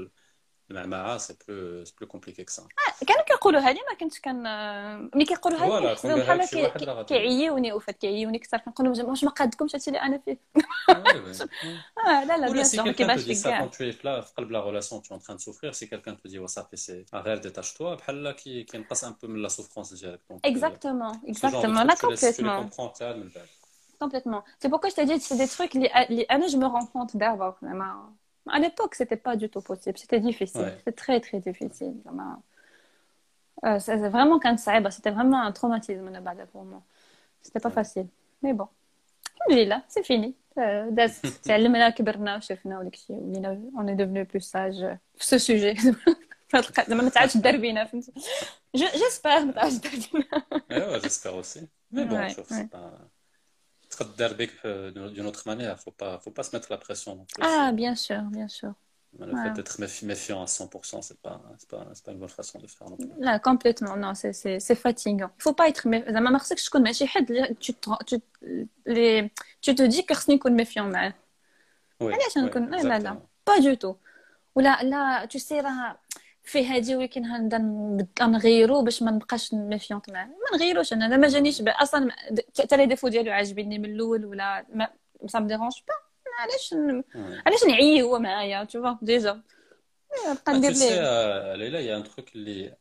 المعمعة c'est plus c'est plus compliqué que ça. آه كانوا كيقولوها لي ما كنتش كان ملي كيقولوها لي بحال كي... كيعيوني وفات كيعيوني كثر كنقول لهم واش ما قادكمش هادشي اللي انا فيه. اه لا لا bien sûr ما كيبانش لك كاع. quand tu es là في قلب la relation tu es en train de souffrir si quelqu'un te dit وصافي سي غير ديتاش-toi بحال كينقص ان بو من لا سوفرونس ديالك. Exactement, exactement, là complètement. Tu les comprends من بعد. Complètement. C'est pourquoi je t'ai dit, c'est des trucs, à l'époque, c'était pas du tout possible. C'était difficile. Ouais. C'était très, très difficile. Euh, c'est vraiment quand ça, c'était vraiment un traumatisme pour moi. C'était pas facile. Mais bon. c'est fini. on est devenu plus sage ce sujet. J'espère. J'espère aussi. Mais bon, ouais, c'est pas euh, d'une autre manière. Faut pas, faut pas se mettre la pression. Ah, bien sûr, bien sûr. Le fait d'être méfiant à 100%, c'est pas, pas, pas, une bonne façon de faire. Non, Là, complètement, non, c'est fatigant. Il faut pas être méfiant. Tu, tu, les, tu te dis que ce n'est qu'une méfiant. Oui, ah, ah, pas du tout. Ou là, là, tu sais, là, في هادي ولكن هنبدا نغيرو باش ما نبقاش ميفيونت معاه ما نغيروش انا ما جانيش اصلا حتى لي ديفو ديالو عاجبيني من الاول ولا ما سا ما ديرونج با علاش علاش نعيي هو معايا تو فوا ديجا نبقى ندير ليه ليلى يا ان تروك اللي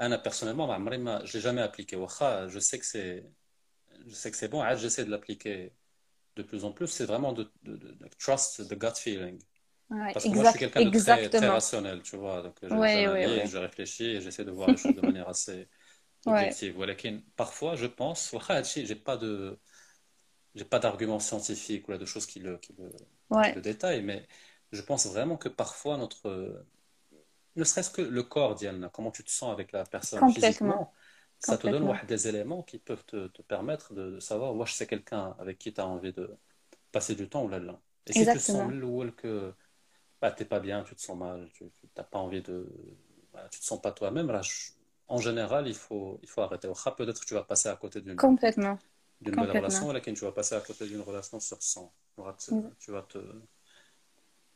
انا بيرسونيلمون ما عمري ما جو جامي ابليكي واخا جو سي que سي جو سي que سي بون عاد جيسي دو لابليكي de plus en plus c'est vraiment de, de, de, de trust the gut feeling Ouais, Parce que moi, je suis quelqu'un de très, très, rationnel, tu vois. Donc, je, ouais, ouais, ouais. je réfléchis et j'essaie de voir les choses de manière assez objective. Parfois, je pense, j'ai pas de, j'ai pas d'arguments scientifiques ou là, de choses qui le, qui le, ouais. qui le détaillent, mais je pense vraiment que parfois notre, ne serait-ce que le corps, Diane, comment tu te sens avec la personne physiquement, ça te donne des éléments qui peuvent te, te permettre de, de savoir, moi, je sais quelqu'un avec qui tu as envie de passer du temps ou là, là. Et si Exactement. tu sens que bah, t'es pas bien, tu te sens mal, tu t'as pas envie de, bah, tu te sens pas toi-même. En général, il faut, il faut arrêter. Peut-être que tu vas passer à côté d'une complètement d'une belle relation, laquelle tu vas passer à côté d'une relation sur 100. Tu vas te,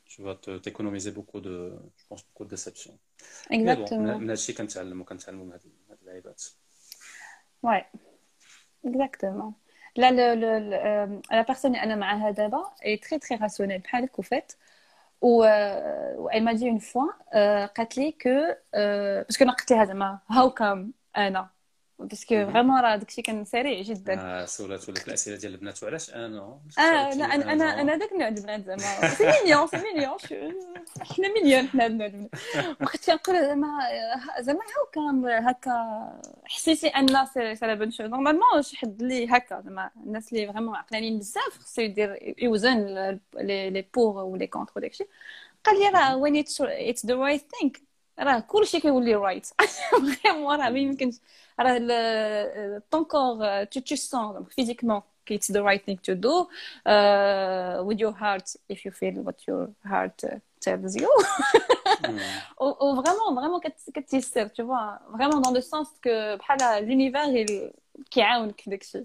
tu vas te, t'économiser beaucoup de, je pense, beaucoup de déceptions. Exactement. Mais ouais, exactement. Là, le, le, le, euh, la personne qui est très très rationnelle, en fait و elle m'a dit une fois قالت لي que parce que انا قلت لها زعما how come انا باسكو فريمون راه داكشي كان سريع جدا. آه سولات لك الأسئلة ديال البنات وعلاش أنا؟ آه أنا أنا أنا داك النوع البنات زعما. سي ميليون سي ميليون حنا مليون حنا البنات. وكنت كنقول زعما زعما هاو كان هكا. حسيتي أن سي لا بون شوز نورمالمون شي حد اللي هكا زعما الناس اللي فريمون عقلانيين بزاف خصو يدير يوزن لي بور ولي كونتر وداكشي قال لي راه وين اتس ذا رايت ثينك راه كلشي كيولي رايت فريمون راه ما يمكنش راه ton corps tu, tu sens donc, physiquement it's the right thing to do uh, with your heart if you feel what your heart uh, tells you ou, ou vraiment vraiment كتيسر tu vois vraiment dans le sens que بحال l'univers il كيعاونك داكشي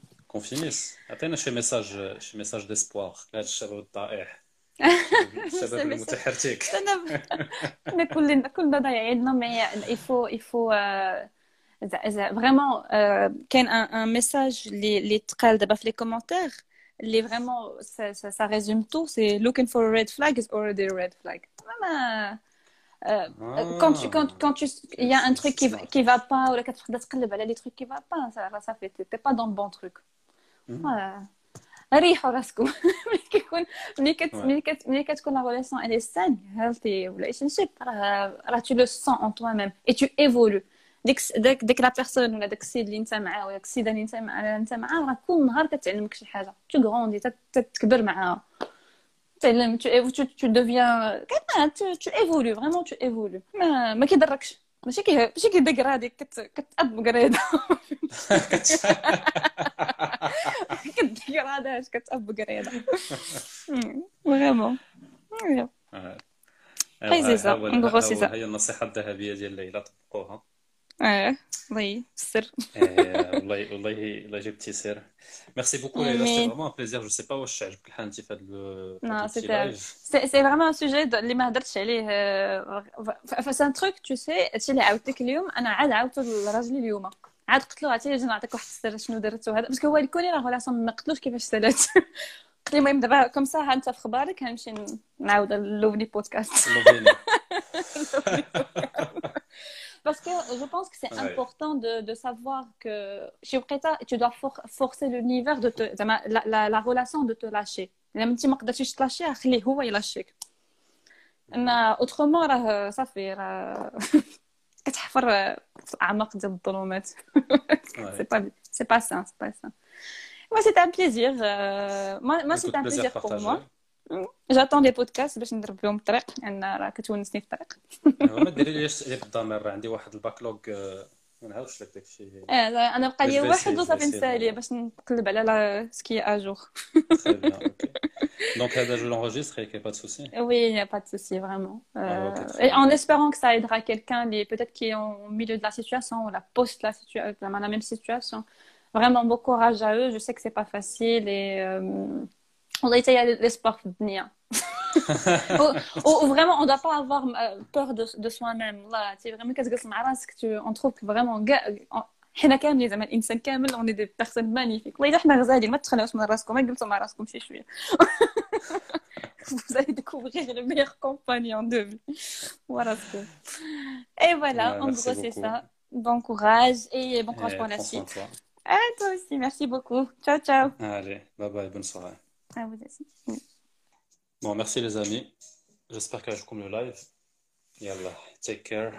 qu'on finisse عطينا شي ميساج شي ميساج ديسبوار لهاد الشباب الضائع الشباب ميساج- المتحرك انا احنا كلنا كلنا ضايعين نو مي يفو يفو فريمون كاين ان ميساج اللي اللي تقال دابا في لي كومونتير اللي فريمون ça résume tout c'est looking for a red flag is already a red flag ما Euh, quand tu quand quand tu il y a un truc qui va qui va pas ou كتبدا تقلب على les trucs qui va pas ça ça fait t'es pas dans le bon truc آه. ريحوا راسكم. ملي كيكون ملي كت ملي كت ملي كتكون لا ريلاسيون elle est saine healthy relationship راه راه tu le sens en toi-même et tu évolues. ديك ديك ديك لا بيرسون ولا داك السيد اللي انت معاه ولا داك السيدة اللي انت معاه انت معاه راه كل نهار كتعلمك شي حاجة. Tu grandis تتكبر معاها تعلم tu tu deviens كما tu évolues vraiment tu évolues. ما ما كيضركش. ماشي كي ماشي كي ديكرادي كت كتابغريد كديكراداش كتابغريد فريمون هاي زيزا هاي النصيحة الذهبية ديال ليلى طبقوها. Ouais, oui, sir. Merci beaucoup, Leïla. C'était vraiment un plaisir. Je ne sais pas où je suis. Non, c'est vraiment un sujet اللي ما هضرتش عليه فاس ان تروك تو سي هادشي اللي عاودتك اليوم أنا عاد عاودته لراجلي اليوم. عاد قلت له عرفتي نعطيك واحد السر شنو درت وهذا؟ باسكو هو الكولي راه راسو ما قتلوش كيفاش سالات قلت لي المهم دابا كم ساعة أنت في خبارك؟ غنمشي نعاود لوفلي بودكاست. لوفلي. Parce que je pense que c'est Ouais. important de, de savoir que chez Okreta, tu dois for- forcer l'univers de te, زعما la, la, la relation de te lâcher. لما انت ما قدرتيش تلاشيه خليه هو يلاشيك. ان autrement راه صافي راه كتحفر في الاعماق ديال الظلمات. Ouais. c'est pas c'est pas ça, c'est pas ça. Moi, c'était un plaisir. euh, moi, moi Écoute, c'était un plaisir plaisir pour partagé. moi. J'attends des podcasts باش نضرب بهم الطريق لان راه كتونسني في الطريق. ما ديري ليش اللي بالضمير عندي واحد الباكلوج آه، ما نعاودش لك داكشي اه لا، انا بقى لي Je vais واحد essayer, وصافي je vais essayer نسالي de- باش نقلب على لا سكي اجور Très bien, ok. Donc, هذا je l'enregistre et qu'il n'y a pas de souci. oui il n'y a pas de souci vraiment Ah, ok, Euh, très et bien. en espérant que ça aidera quelqu'un les- peut-être qui est au milieu de la situation ou la post la situation la même situation vraiment bon courage à eux je sais que c'est pas facile et euh, on a été à l'espoir في الدنيا ou, ou- ou vraiment on doit pas avoir euh, peur de, de soi-même là tu sais, vraiment كتجلس مع راسك tu on trouve que vraiment كاع حنا كاملين زعما الانسان كامل on est des personnes magnifiques والله الا حنا غزالين ما تخليوش من راسكم ما جلسوا مع راسكم شي شويه vous allez découvrir le meilleur compagnon de vie voilà ce que et voilà Ouais, en merci gros c'est beaucoup. ça bon courage et bon courage Et pour la prends soin de suite toi. à toi aussi merci beaucoup ciao ciao Allez, bye bye, bonne soirée. à vous aussi Bon, merci les amis. J'espère que je comme le live. Yallah, take care.